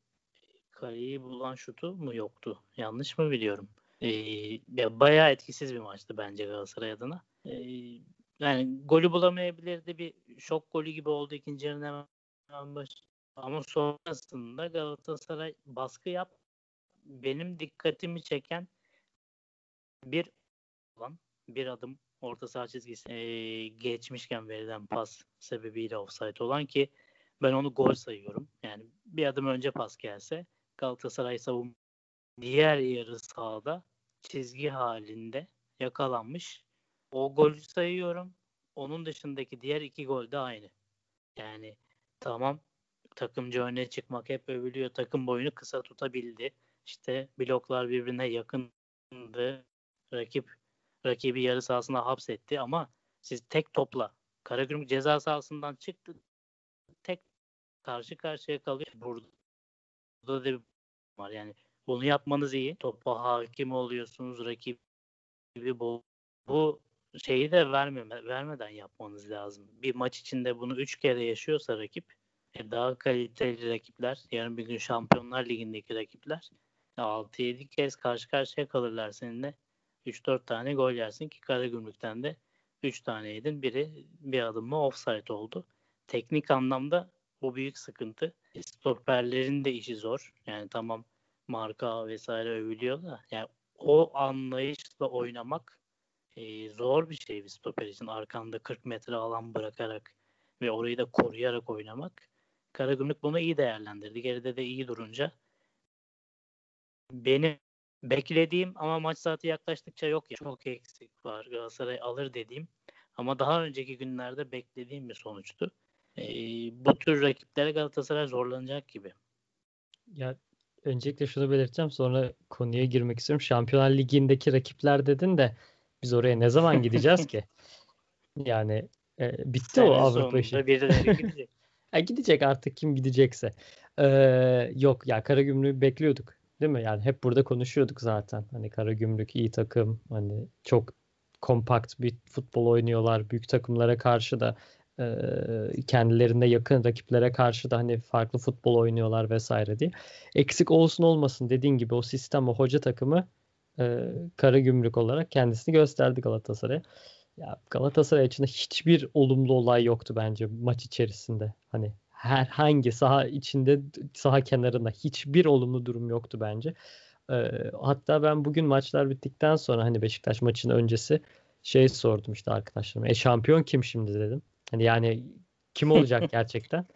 kaleyi bulan şutu mu yoktu? Yanlış mı biliyorum? E, ya bayağı etkisiz bir maçtı bence Galatasaray adına. E, yani golü bulamayabilirdi. Bir şok golü gibi oldu ikinci yarının hemen baş. Ama sonrasında Galatasaray baskı yap. Benim dikkatimi çeken bir olan bir adım orta saha çizgisi e, geçmişken verilen pas sebebiyle offside olan ki ben onu gol sayıyorum. Yani bir adım önce pas gelse Galatasaray savun diğer yarı sahada çizgi halinde yakalanmış. O golü sayıyorum. Onun dışındaki diğer iki gol de aynı. Yani tamam takımcı öne çıkmak hep övülüyor. Takım boyunu kısa tutabildi. İşte bloklar birbirine yakın rakip rakibi yarı sahasına hapsetti ama siz tek topla Karagümrük ceza sahasından çıktı. Tek karşı karşıya kalıyor. Burada, burada da bir var. Yani bunu yapmanız iyi. Topa hakim oluyorsunuz. Rakibi bu, bu şeyi de vermeme, vermeden yapmanız lazım. Bir maç içinde bunu 3 kere yaşıyorsa rakip e, daha kaliteli rakipler, yarın bir gün Şampiyonlar Ligi'ndeki rakipler 6-7 kez karşı karşıya kalırlar seninle. 3-4 tane gol yersin ki Karagümrük'ten de 3 tane yedin. Biri bir adım mı offside oldu. Teknik anlamda bu büyük sıkıntı. Stoperlerin de işi zor. Yani tamam marka vesaire övülüyor da yani o anlayışla oynamak e, zor bir şey bir stoper için. Arkanda 40 metre alan bırakarak ve orayı da koruyarak oynamak. Karagümrük bunu iyi değerlendirdi. Geride de iyi durunca benim beklediğim ama maç saati yaklaştıkça yok ya. Çok eksik var. Galatasaray alır dediğim ama daha önceki günlerde beklediğim bir sonuçtu. Ee, bu tür rakiplere Galatasaray zorlanacak gibi. Ya öncelikle şunu belirteceğim sonra konuya girmek istiyorum. Şampiyonlar Ligi'ndeki rakipler dedin de biz oraya ne zaman gideceğiz ki? Yani e, bitti Sene o Avrupa işi. gidecek. gidecek artık kim gidecekse. Ee, yok ya Karagümrük'ü bekliyorduk. Değil mi? Yani hep burada konuşuyorduk zaten. Hani Karagümrük iyi takım. Hani çok kompakt bir futbol oynuyorlar. Büyük takımlara karşı da e, kendilerine yakın rakiplere karşı da hani farklı futbol oynuyorlar vesaire diye. Eksik olsun olmasın dediğin gibi o sistem o hoca takımı e, Karagümrük olarak kendisini gösterdi Galatasaray'a. Ya Galatasaray için hiçbir olumlu olay yoktu bence maç içerisinde. Hani herhangi saha içinde saha kenarında hiçbir olumlu durum yoktu bence. E, hatta ben bugün maçlar bittikten sonra hani Beşiktaş maçının öncesi şey sordum işte arkadaşlarıma. E şampiyon kim şimdi dedim. Hani yani kim olacak gerçekten?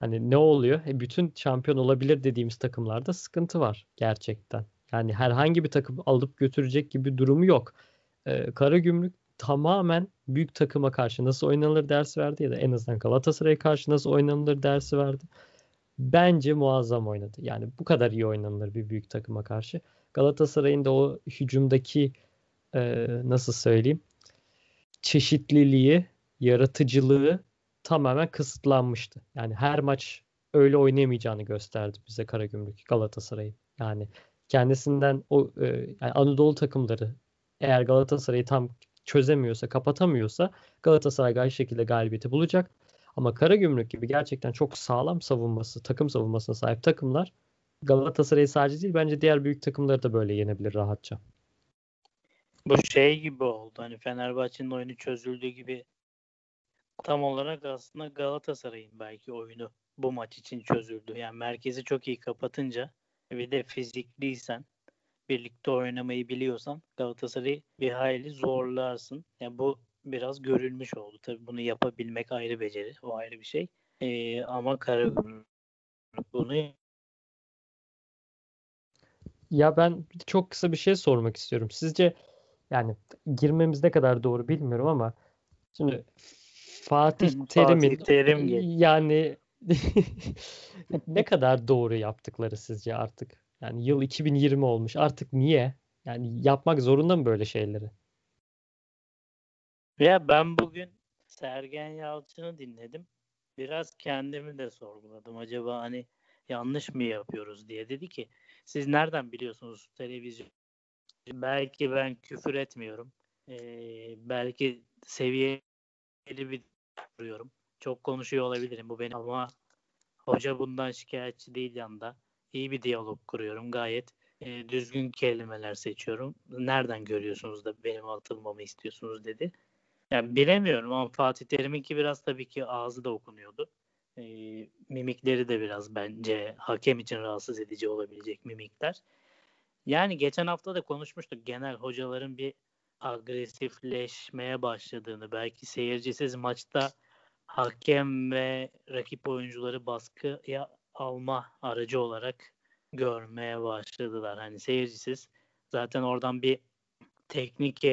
Hani ne oluyor? E bütün şampiyon olabilir dediğimiz takımlarda sıkıntı var gerçekten. Yani herhangi bir takım alıp götürecek gibi durumu yok. Ee, Karagümrük tamamen büyük takıma karşı nasıl oynanılır dersi verdi ya da en azından Galatasaray'a karşı nasıl oynanılır dersi verdi. Bence muazzam oynadı. Yani bu kadar iyi oynanılır bir büyük takıma karşı. Galatasaray'ın da o hücumdaki e, nasıl söyleyeyim çeşitliliği, yaratıcılığı tamamen kısıtlanmıştı. Yani her maç öyle oynayamayacağını gösterdi bize Karagümrük Galatasaray'ın. Yani kendisinden o e, yani Anadolu takımları eğer Galatasaray'ı tam çözemiyorsa, kapatamıyorsa Galatasaray aynı şekilde galibiyeti bulacak. Ama Karagümrük gibi gerçekten çok sağlam savunması, takım savunmasına sahip takımlar Galatasaray'ı sadece değil bence diğer büyük takımları da böyle yenebilir rahatça. Bu şey gibi oldu. Hani Fenerbahçe'nin oyunu çözüldüğü gibi tam olarak aslında Galatasaray'ın belki oyunu bu maç için çözüldü. Yani merkezi çok iyi kapatınca bir de fizikliysen birlikte oynamayı biliyorsan Galatasaray'ı bir hayli zorlarsın. Yani bu biraz görülmüş oldu. Tabii bunu yapabilmek ayrı beceri. O ayrı bir şey. Ee, ama Karagümrük bunu ya ben çok kısa bir şey sormak istiyorum. Sizce yani girmemiz ne kadar doğru bilmiyorum ama şimdi Fatih Terim'in Terim yani ne kadar doğru yaptıkları sizce artık? Yani yıl 2020 olmuş. Artık niye? Yani yapmak zorunda mı böyle şeyleri? Ya ben bugün Sergen Yalçın'ı dinledim. Biraz kendimi de sorguladım. Acaba hani yanlış mı yapıyoruz diye. Dedi ki siz nereden biliyorsunuz televizyon? Belki ben küfür etmiyorum. Ee, belki seviyeli bir duruyorum. Çok konuşuyor olabilirim bu benim ama hoca bundan şikayetçi değil yanda. İyi bir diyalog kuruyorum. Gayet e, düzgün kelimeler seçiyorum. Nereden görüyorsunuz da benim atılmamı istiyorsunuz dedi. Yani bilemiyorum ama Fatih Terim'inki biraz tabii ki ağzı da okunuyordu. E, mimikleri de biraz bence hakem için rahatsız edici olabilecek mimikler. Yani geçen hafta da konuşmuştuk genel hocaların bir agresifleşmeye başladığını, belki seyircisiz maçta hakem ve rakip oyuncuları baskıya alma aracı olarak görmeye başladılar. Hani seyircisiz zaten oradan bir teknik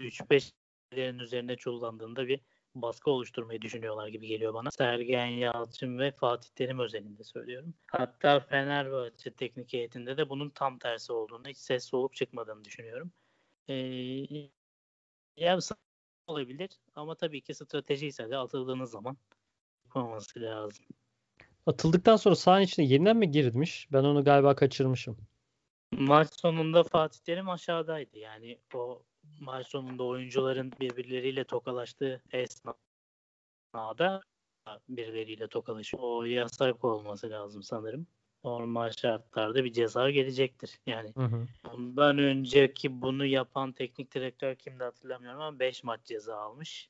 3-5 üzerine çullandığında bir baskı oluşturmayı düşünüyorlar gibi geliyor bana. Sergen Yalçın ve Fatih Terim özelinde söylüyorum. Hatta Fenerbahçe teknik heyetinde de bunun tam tersi olduğunu, hiç ses solup çıkmadığını düşünüyorum. Ee, ya olabilir ama tabii ki strateji ise de atıldığınız zaman yapılması lazım. Atıldıktan sonra sahanın içine yeniden mi girmiş? Ben onu galiba kaçırmışım. Maç sonunda Fatih Terim aşağıdaydı. Yani o maç sonunda oyuncuların birbirleriyle tokalaştığı esnada birbirleriyle tokalaşıyor. O yasak olması lazım sanırım. Normal şartlarda bir ceza gelecektir. Yani hı hı. bundan önceki bunu yapan teknik direktör kimdi hatırlamıyorum ama 5 maç ceza almış.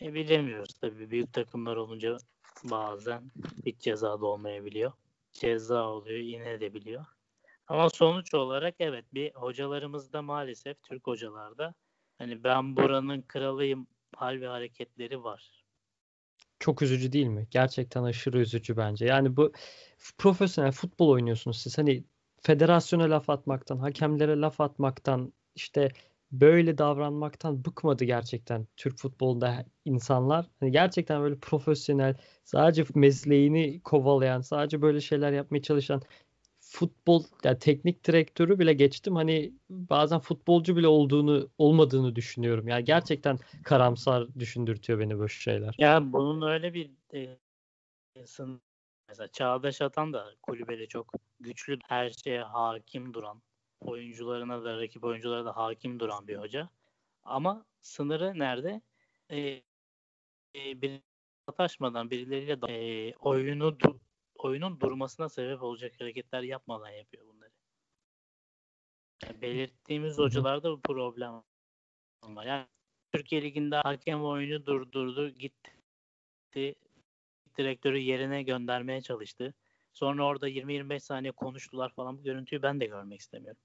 E, bilemiyoruz tabii. Büyük takımlar olunca bazen hiç ceza da olmayabiliyor. Ceza oluyor, yine de biliyor. Ama sonuç olarak evet bir hocalarımızda maalesef Türk hocalarda hani ben buranın kralıyım hal ve hareketleri var. Çok üzücü değil mi? Gerçekten aşırı üzücü bence. Yani bu profesyonel futbol oynuyorsunuz siz. Hani federasyona laf atmaktan, hakemlere laf atmaktan, işte böyle davranmaktan bıkmadı gerçekten Türk futbolunda insanlar. Hani gerçekten böyle profesyonel, sadece mesleğini kovalayan, sadece böyle şeyler yapmaya çalışan futbol yani teknik direktörü bile geçtim. Hani bazen futbolcu bile olduğunu olmadığını düşünüyorum. Yani gerçekten karamsar düşündürtüyor beni böyle şeyler. Ya bunun öyle bir e, mesela Çağdaş Atan da kulübede çok güçlü her şeye hakim duran oyuncularına da rakip oyunculara da hakim duran bir hoca. Ama sınırı nerede? E, e, bir sataşmadan birileriyle e, oyunu oyunun durmasına sebep olacak hareketler yapmadan yapıyor bunları. Yani belirttiğimiz hocalarda bu problem var. Yani Türkiye Ligi'nde hakem oyunu durdurdu, gitti. Direktörü yerine göndermeye çalıştı. Sonra orada 20-25 saniye konuştular falan. Bu görüntüyü ben de görmek istemiyorum.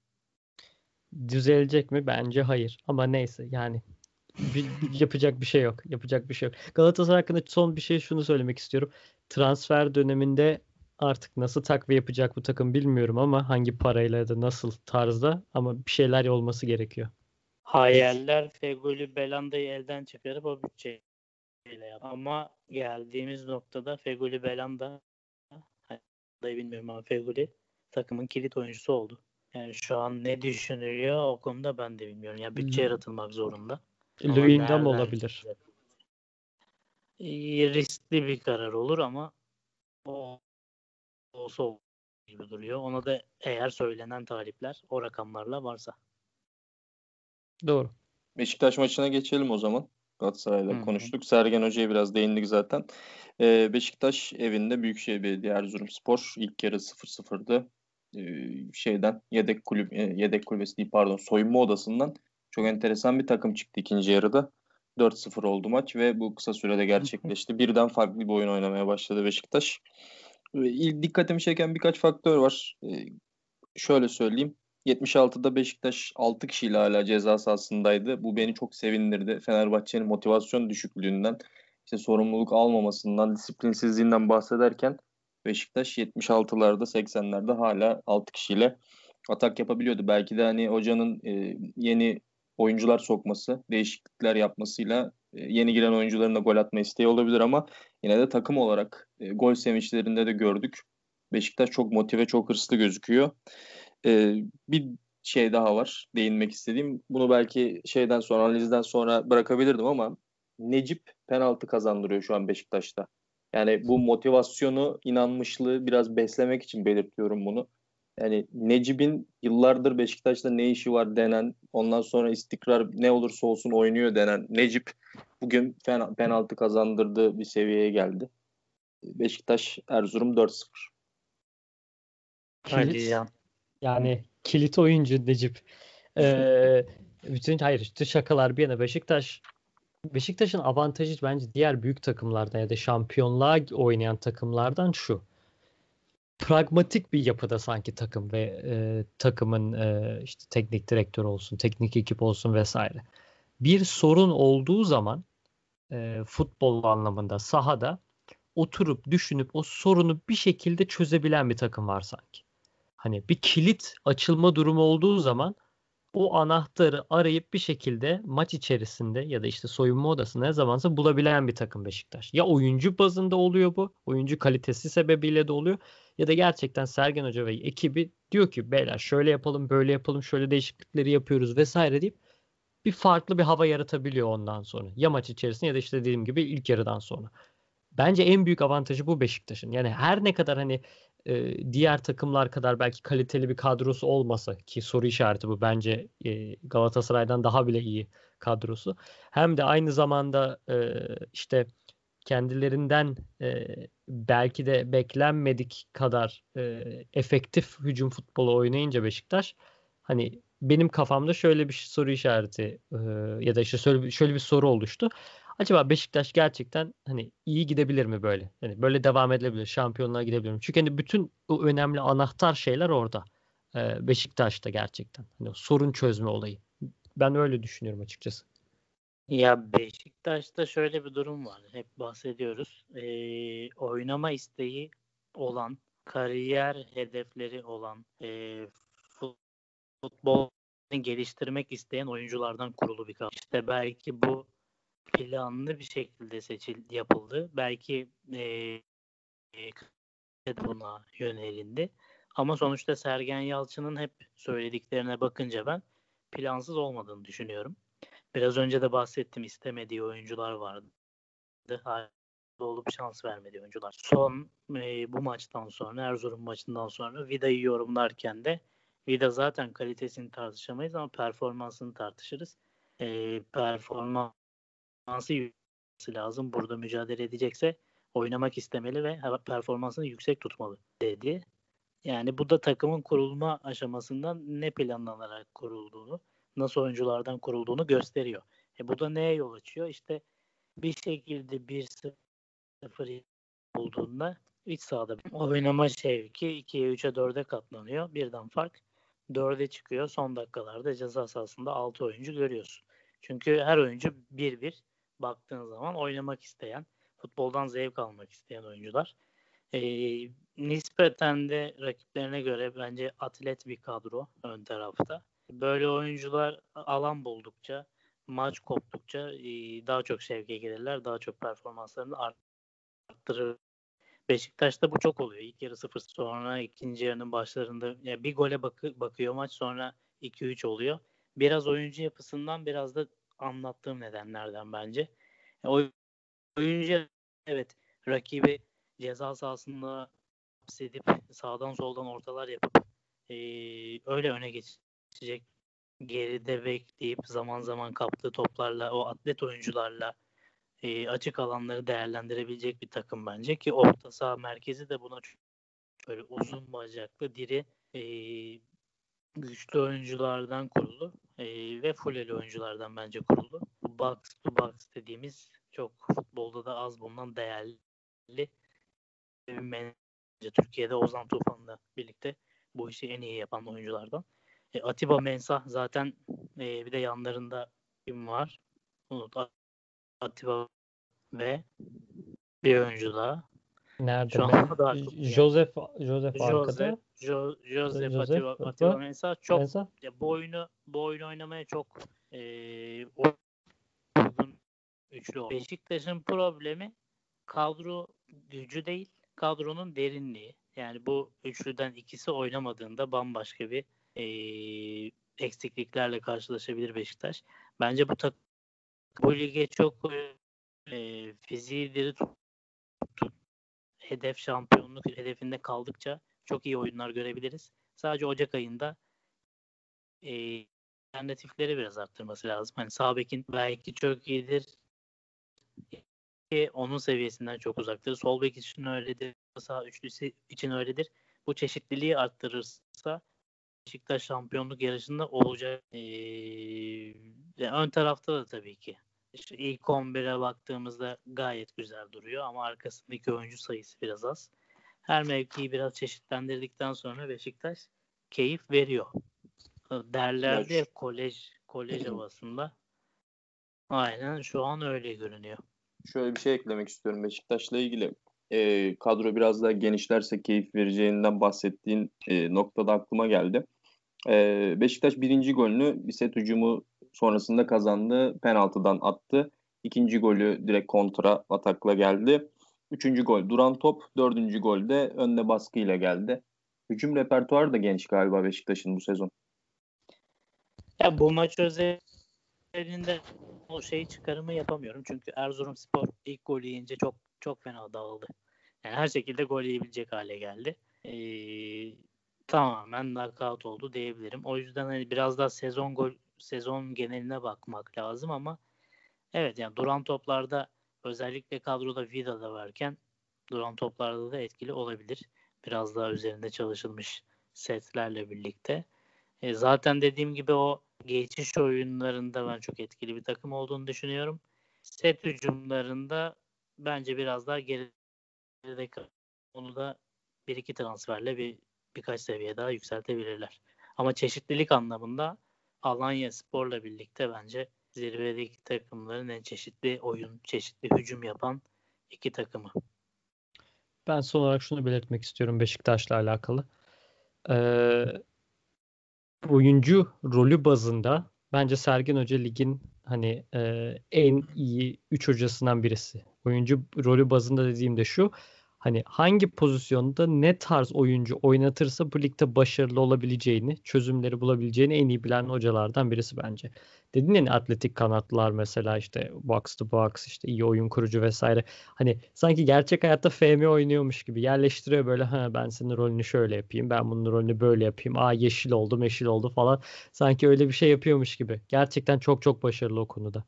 Düzelecek mi? Bence hayır. Ama neyse yani bir, yapacak bir şey yok. Yapacak bir şey yok. Galatasaray hakkında son bir şey şunu söylemek istiyorum. Transfer döneminde artık nasıl takviye yapacak bu takım bilmiyorum ama hangi parayla ya da nasıl tarzda ama bir şeyler olması gerekiyor. Hayaller Feguli Belanda'yı elden çıkarıp o bütçeyle yap. Ama geldiğimiz noktada Feguli Belanda dayı bilmiyorum ama Feguli takımın kilit oyuncusu oldu. Yani şu an ne düşünülüyor o konuda ben de bilmiyorum. Ya yani bütçe yaratılmak zorunda. Luyendam olabilir. Riskli bir karar olur ama o olsa gibi duruyor. Ona da eğer söylenen talipler o rakamlarla varsa. Doğru. Beşiktaş maçına geçelim o zaman. Galatasaray'la Hı-hı. konuştuk. Sergen Hoca'ya biraz değindik zaten. Ee, Beşiktaş evinde Büyükşehir Belediye Erzurumspor ilk yarı 0-0'dı. Ee, şeyden yedek kulüp e, yedek kulübesi değil pardon soyunma odasından çok enteresan bir takım çıktı ikinci yarıda. 4-0 oldu maç ve bu kısa sürede gerçekleşti. Birden farklı bir oyun oynamaya başladı Beşiktaş. İlk dikkatimi çeken birkaç faktör var. Ee, şöyle söyleyeyim. 76'da Beşiktaş 6 kişiyle hala ceza sahasındaydı. Bu beni çok sevindirdi. Fenerbahçe'nin motivasyon düşüklüğünden, işte sorumluluk almamasından, disiplinsizliğinden bahsederken Beşiktaş 76'larda 80'lerde hala 6 kişiyle atak yapabiliyordu. Belki de hani hocanın e, yeni oyuncular sokması, değişiklikler yapmasıyla e, yeni giren oyuncuların da gol atma isteği olabilir ama yine de takım olarak e, gol sevinçlerinde de gördük. Beşiktaş çok motive, çok hırslı gözüküyor. E, bir şey daha var değinmek istediğim. Bunu belki şeyden sonra analizden sonra bırakabilirdim ama Necip penaltı kazandırıyor şu an Beşiktaş'ta. Yani bu motivasyonu, inanmışlığı biraz beslemek için belirtiyorum bunu. Yani Necip'in yıllardır Beşiktaş'ta ne işi var denen, ondan sonra istikrar ne olursa olsun oynuyor denen Necip bugün penaltı kazandırdığı bir seviyeye geldi. Beşiktaş Erzurum 4-0. Kilit, ya. Yani kilit oyuncu Necip. Ee, bütün hayır işte şakalar bir yana Beşiktaş Beşiktaş'ın avantajı bence diğer büyük takımlardan ya da şampiyonluğa oynayan takımlardan şu. Pragmatik bir yapıda sanki takım ve e, takımın e, işte teknik direktör olsun, teknik ekip olsun vesaire. Bir sorun olduğu zaman e, futbol anlamında sahada oturup düşünüp o sorunu bir şekilde çözebilen bir takım var sanki. Hani bir kilit açılma durumu olduğu zaman o anahtarı arayıp bir şekilde maç içerisinde ya da işte soyunma odasında ne zamansa bulabilen bir takım Beşiktaş. Ya oyuncu bazında oluyor bu. Oyuncu kalitesi sebebiyle de oluyor. Ya da gerçekten Sergen Hoca ve ekibi diyor ki beyler şöyle yapalım böyle yapalım şöyle değişiklikleri yapıyoruz vesaire deyip bir farklı bir hava yaratabiliyor ondan sonra. Ya maç içerisinde ya da işte dediğim gibi ilk yarıdan sonra. Bence en büyük avantajı bu Beşiktaş'ın. Yani her ne kadar hani e, diğer takımlar kadar belki kaliteli bir kadrosu olmasa ki soru işareti bu bence e, Galatasaray'dan daha bile iyi kadrosu. Hem de aynı zamanda e, işte kendilerinden e, belki de beklenmedik kadar e, efektif hücum futbolu oynayınca Beşiktaş hani benim kafamda şöyle bir soru işareti e, ya da işte şöyle, şöyle bir soru oluştu. Acaba Beşiktaş gerçekten hani iyi gidebilir mi böyle? Yani böyle devam edebilir, şampiyonluğa gidebilir mi? Çünkü hani bütün o önemli anahtar şeyler orada. Ee, Beşiktaş'ta gerçekten. Hani sorun çözme olayı. Ben öyle düşünüyorum açıkçası. Ya Beşiktaş'ta şöyle bir durum var. Hep bahsediyoruz. Ee, oynama isteği olan, kariyer hedefleri olan, e, futbol geliştirmek isteyen oyunculardan kurulu bir kadro. İşte belki bu planlı bir şekilde seçil yapıldı. Belki e, buna yönelindi. Ama sonuçta Sergen Yalçın'ın hep söylediklerine bakınca ben plansız olmadığını düşünüyorum. Biraz önce de bahsettim istemediği oyuncular vardı. Hala olup şans vermedi oyuncular. Son e, bu maçtan sonra Erzurum maçından sonra Vida'yı yorumlarken de Vida zaten kalitesini tartışamayız ama performansını tartışırız. E, performans performansı lazım. Burada mücadele edecekse oynamak istemeli ve performansını yüksek tutmalı dedi. Yani bu da takımın kurulma aşamasından ne planlanarak kurulduğunu, nasıl oyunculardan kurulduğunu gösteriyor. E bu da neye yol açıyor? İşte bir şekilde 1-0 olduğunda iç sahada oynama şevki 2'ye 3'e 4'e katlanıyor. Birden fark 4'e çıkıyor. Son dakikalarda ceza sahasında 6 oyuncu görüyorsun. Çünkü her oyuncu 1-1 baktığın zaman oynamak isteyen, futboldan zevk almak isteyen oyuncular. E, nispeten de rakiplerine göre bence atlet bir kadro ön tarafta. Böyle oyuncular alan buldukça, maç koptukça e, daha çok şevke gelirler, daha çok performanslarını arttırır. Beşiktaş'ta bu çok oluyor. İlk yarı 0 sonra ikinci yarının başlarında yani bir gole bakı, bakıyor maç sonra 2-3 oluyor. Biraz oyuncu yapısından biraz da anlattığım nedenlerden bence. oyuncu evet rakibi ceza sahasında sedip sağdan soldan ortalar yapıp e, öyle öne geçecek geride bekleyip zaman zaman kaptığı toplarla o atlet oyuncularla e, açık alanları değerlendirebilecek bir takım bence ki orta saha merkezi de buna çok böyle uzun bacaklı diri e, güçlü oyunculardan kurulu e, ve fulleli oyunculardan bence kurulu. Box to box dediğimiz çok futbolda da az bulunan değerli bence Türkiye'de Ozan Tufan'la birlikte bu işi en iyi yapan oyunculardan. E, Atiba Mensah zaten e, bir de yanlarında kim var? Unut. Atiba ve bir oyuncu daha. Nerede? Şu anda da Joseph Joseph arkada. Jo, Joseph, Joseph Atiba, Atiba Mensah çok Mensah. Ya, bu oyunu bu oyunu oynamaya çok e, uygun üçlü. Beşiktaş'ın problemi kadro gücü değil, kadronun derinliği. Yani bu üçlüden ikisi oynamadığında bambaşka bir e, eksikliklerle karşılaşabilir Beşiktaş. Bence bu tak bu lige çok e, fiziği diri tut, tut, hedef şampiyonluk hedefinde kaldıkça çok iyi oyunlar görebiliriz. Sadece Ocak ayında e, alternatifleri biraz arttırması lazım. Hani sağ bekin belki çok iyidir. Onun seviyesinden çok uzaktır. Sol bek için öyledir. Sağ üçlüsü için öyledir. Bu çeşitliliği arttırırsa Beşiktaş şampiyonluk yarışında olacak. Ee, ön tarafta da tabii ki. İşte ilk 11'e baktığımızda gayet güzel duruyor ama arkasındaki oyuncu sayısı biraz az. Her mevkiyi biraz çeşitlendirdikten sonra Beşiktaş keyif veriyor. Derlerdi ya kolej kolej havasında. Aynen şu an öyle görünüyor. Şöyle bir şey eklemek istiyorum Beşiktaş'la ilgili. E, kadro biraz daha genişlerse keyif vereceğinden bahsettiğin e, noktada aklıma geldi. Ee, Beşiktaş birinci golünü bir set hücumu sonrasında kazandı. Penaltıdan attı. İkinci golü direkt kontra atakla geldi. Üçüncü gol duran top. Dördüncü gol de önde baskıyla geldi. Hücum repertuarı da genç galiba Beşiktaş'ın bu sezon. Ya bu maç özelinde o şeyi çıkarımı yapamıyorum. Çünkü Erzurumspor ilk golü yiyince çok çok fena dağıldı. Yani her şekilde gol yiyebilecek hale geldi. Ee, tamamen knockout oldu diyebilirim. O yüzden hani biraz daha sezon gol sezon geneline bakmak lazım ama evet yani duran toplarda özellikle kadroda Vida da varken duran toplarda da etkili olabilir. Biraz daha üzerinde çalışılmış setlerle birlikte. E, zaten dediğim gibi o geçiş oyunlarında ben çok etkili bir takım olduğunu düşünüyorum. Set hücumlarında bence biraz daha geride onu da bir iki transferle bir birkaç seviye daha yükseltebilirler. Ama çeşitlilik anlamında Alanya Spor'la birlikte bence zirvedeki takımların en çeşitli oyun, çeşitli hücum yapan iki takımı. Ben son olarak şunu belirtmek istiyorum Beşiktaş'la alakalı. Ee, oyuncu rolü bazında bence Sergen Hoca ligin hani e, en iyi 3 hocasından birisi. Oyuncu rolü bazında dediğim de şu hani hangi pozisyonda ne tarz oyuncu oynatırsa bu ligde başarılı olabileceğini, çözümleri bulabileceğini en iyi bilen hocalardan birisi bence. Dedin ya atletik kanatlar mesela işte box to box işte iyi oyun kurucu vesaire. Hani sanki gerçek hayatta FM oynuyormuş gibi yerleştiriyor böyle ha ben senin rolünü şöyle yapayım, ben bunun rolünü böyle yapayım. Aa yeşil oldu, meşil oldu falan. Sanki öyle bir şey yapıyormuş gibi. Gerçekten çok çok başarılı o konuda.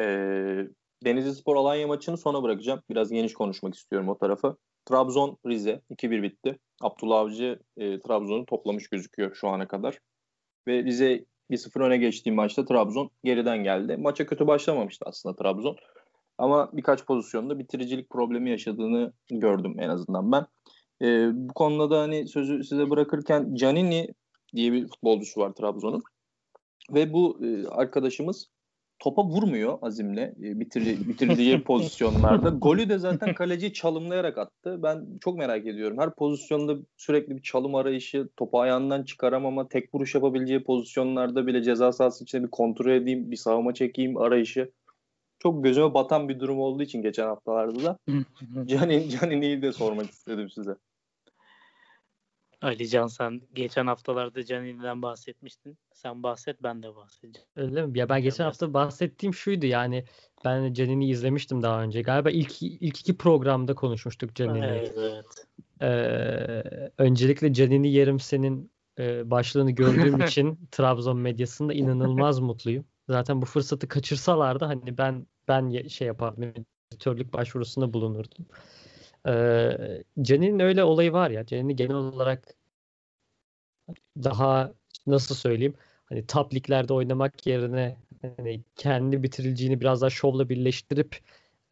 Ee, Denizli Spor Alanya maçını sona bırakacağım. Biraz geniş konuşmak istiyorum o tarafı. Trabzon Rize 2-1 bitti. Abdullah Avcı e, Trabzon'u toplamış gözüküyor şu ana kadar. Ve Rize 1-0 öne geçtiği maçta Trabzon geriden geldi. Maça kötü başlamamıştı aslında Trabzon. Ama birkaç pozisyonda bitiricilik problemi yaşadığını gördüm en azından ben. E, bu konuda da hani sözü size bırakırken Canini diye bir futbolcusu var Trabzon'un. Ve bu e, arkadaşımız topa vurmuyor azimle e, bitir, bitirdiği pozisyonlarda. Golü de zaten kaleci çalımlayarak attı. Ben çok merak ediyorum. Her pozisyonda sürekli bir çalım arayışı, topu ayağından çıkaramama, tek vuruş yapabileceği pozisyonlarda bile ceza sahası içinde bir kontrol edeyim, bir savunma çekeyim arayışı. Çok gözüme batan bir durum olduğu için geçen haftalarda da Canin, Canini'yi de sormak istedim size. Ali Can sen geçen haftalarda Canini'den bahsetmiştin. Sen bahset ben de bahsedeceğim. Öyle mi? Ya ben geçen hafta bahsettiğim şuydu yani ben Canini'yi izlemiştim daha önce. Galiba ilk ilk iki programda konuşmuştuk Canini'yi. Evet, evet. Ee, öncelikle Canini yerim senin e, başlığını gördüğüm için Trabzon medyasında inanılmaz mutluyum. Zaten bu fırsatı kaçırsalardı hani ben ben şey yapardım editörlük başvurusunda bulunurdum. Ee, öyle olayı var ya. Jenny genel olarak daha nasıl söyleyeyim hani top liglerde oynamak yerine hani kendi bitirileceğini biraz daha şovla birleştirip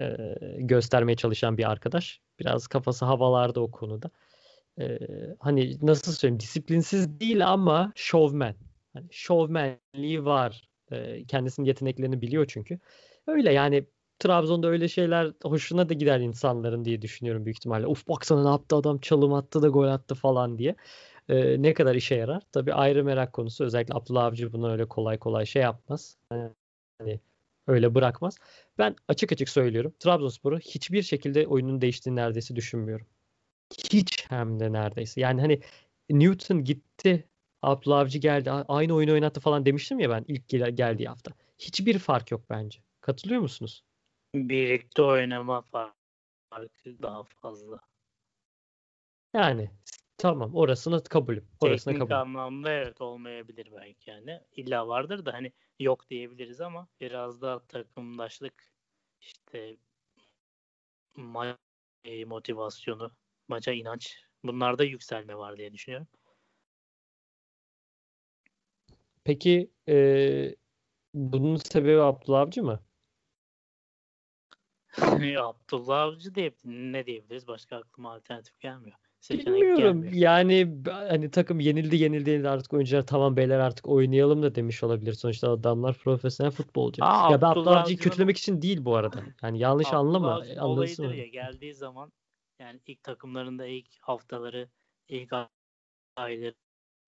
e, göstermeye çalışan bir arkadaş. Biraz kafası havalarda o konuda. E, hani nasıl söyleyeyim disiplinsiz değil ama şovmen. Hani şovmenliği var. E, kendisinin yeteneklerini biliyor çünkü. Öyle yani Trabzon'da öyle şeyler hoşuna da gider insanların diye düşünüyorum büyük ihtimalle. Uf baksana ne yaptı adam çalım attı da gol attı falan diye. Ee, ne kadar işe yarar? Tabii ayrı merak konusu. Özellikle Abdullah Avcı bunu öyle kolay kolay şey yapmaz. Hani öyle bırakmaz. Ben açık açık söylüyorum. Trabzonspor'u hiçbir şekilde oyunun değiştiğini neredeyse düşünmüyorum. Hiç hem de neredeyse. Yani hani Newton gitti. Abdullah Avcı geldi. Aynı oyunu oynattı falan demiştim ya ben ilk gel- geldiği hafta. Hiçbir fark yok bence. Katılıyor musunuz? Birlikte oynama farkı daha fazla. Yani tamam orasını kabulüm. Orasını Teknik kabul. anlamda evet olmayabilir belki yani. İlla vardır da hani yok diyebiliriz ama biraz da takımdaşlık işte maç motivasyonu, maça inanç bunlarda yükselme var diye düşünüyorum. Peki e, bunun sebebi Abdullah Avcı mı? Abdullah Avcı diye ne diyebiliriz? Başka aklıma alternatif gelmiyor. Seçenek Bilmiyorum. Gelmiyor. Yani hani takım yenildi yenildi yenildi artık oyuncular tamam beyler artık oynayalım da demiş olabilir. Sonuçta adamlar profesyonel futbolcu. Aa, ya ben Abdullah Avcı'yı kötülemek için değil bu arada. Yani yanlış Abdullah anlama. Olayıdır ya geldiği zaman yani ilk takımlarında ilk haftaları ilk ayları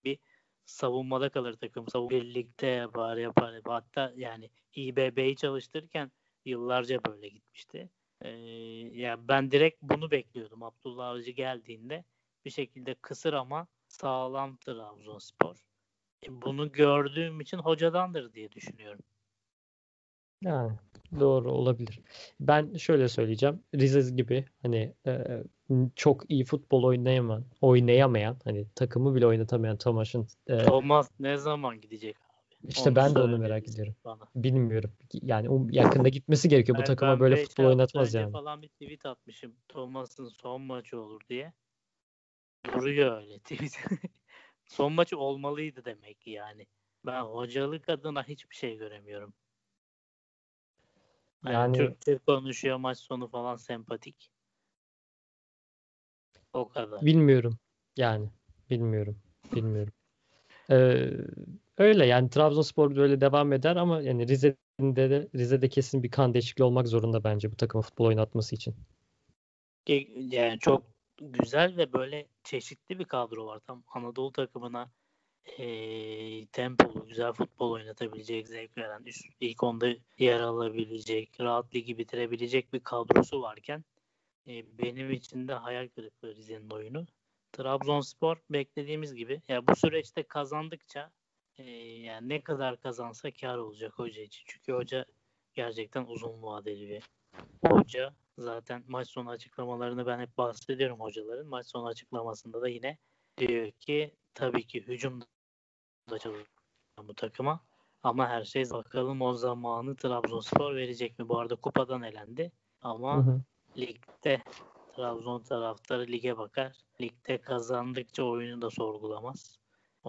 bir savunmada kalır takım. Savun birlikte yapar yapar. Hatta yani İBB'yi çalıştırırken yıllarca böyle gitmişti. Ee, ya ben direkt bunu bekliyordum. Abdullah Avcı geldiğinde bir şekilde kısır ama sağlam Trabzonspor. E, bunu gördüğüm için hocadandır diye düşünüyorum. Yani doğru olabilir. Ben şöyle söyleyeceğim. Rize gibi hani e, çok iyi futbol oynayamayan, oynayamayan hani takımı bile oynatamayan Thomas'ın e, Thomas ne zaman gidecek? İşte onu ben de onu merak ediyorum. Bana. Bilmiyorum. Yani o yakında gitmesi gerekiyor. Bu takıma böyle futbol oynatmaz yani. falan bir tweet atmışım. Thomas'ın son maçı olur diye. Duruyor öyle tweet. son maçı olmalıydı demek ki yani. Ben hocalık adına hiçbir şey göremiyorum. Yani, yani Türkçe konuşuyor maç sonu falan sempatik. O kadar. Bilmiyorum. Yani bilmiyorum. Bilmiyorum. Ee, öyle yani Trabzonspor böyle devam eder ama yani Rize'de de Rize'de kesin bir kan değişikliği olmak zorunda bence bu takımın futbol oynatması için. Yani çok güzel ve böyle çeşitli bir kadro var. Tam Anadolu takımına e, tempolu, güzel futbol oynatabilecek, zevk veren, üst, ilk onda yer alabilecek, rahat ligi bitirebilecek bir kadrosu varken e, benim için de hayal kırıklığı Rize'nin oyunu. Trabzonspor beklediğimiz gibi ya bu süreçte kazandıkça e, yani ne kadar kazansa kar olacak hoca için. Çünkü hoca gerçekten uzun vadeli bir hoca. Zaten maç sonu açıklamalarını ben hep bahsediyorum hocaların. Maç sonu açıklamasında da yine diyor ki tabii ki hücum da çalışıyor bu takıma. Ama her şey bakalım o zamanı Trabzonspor verecek mi? Bu arada kupadan elendi. Ama hı hı. ligde Trabzon taraftarı lige bakar. Ligde kazandıkça oyunu da sorgulamaz.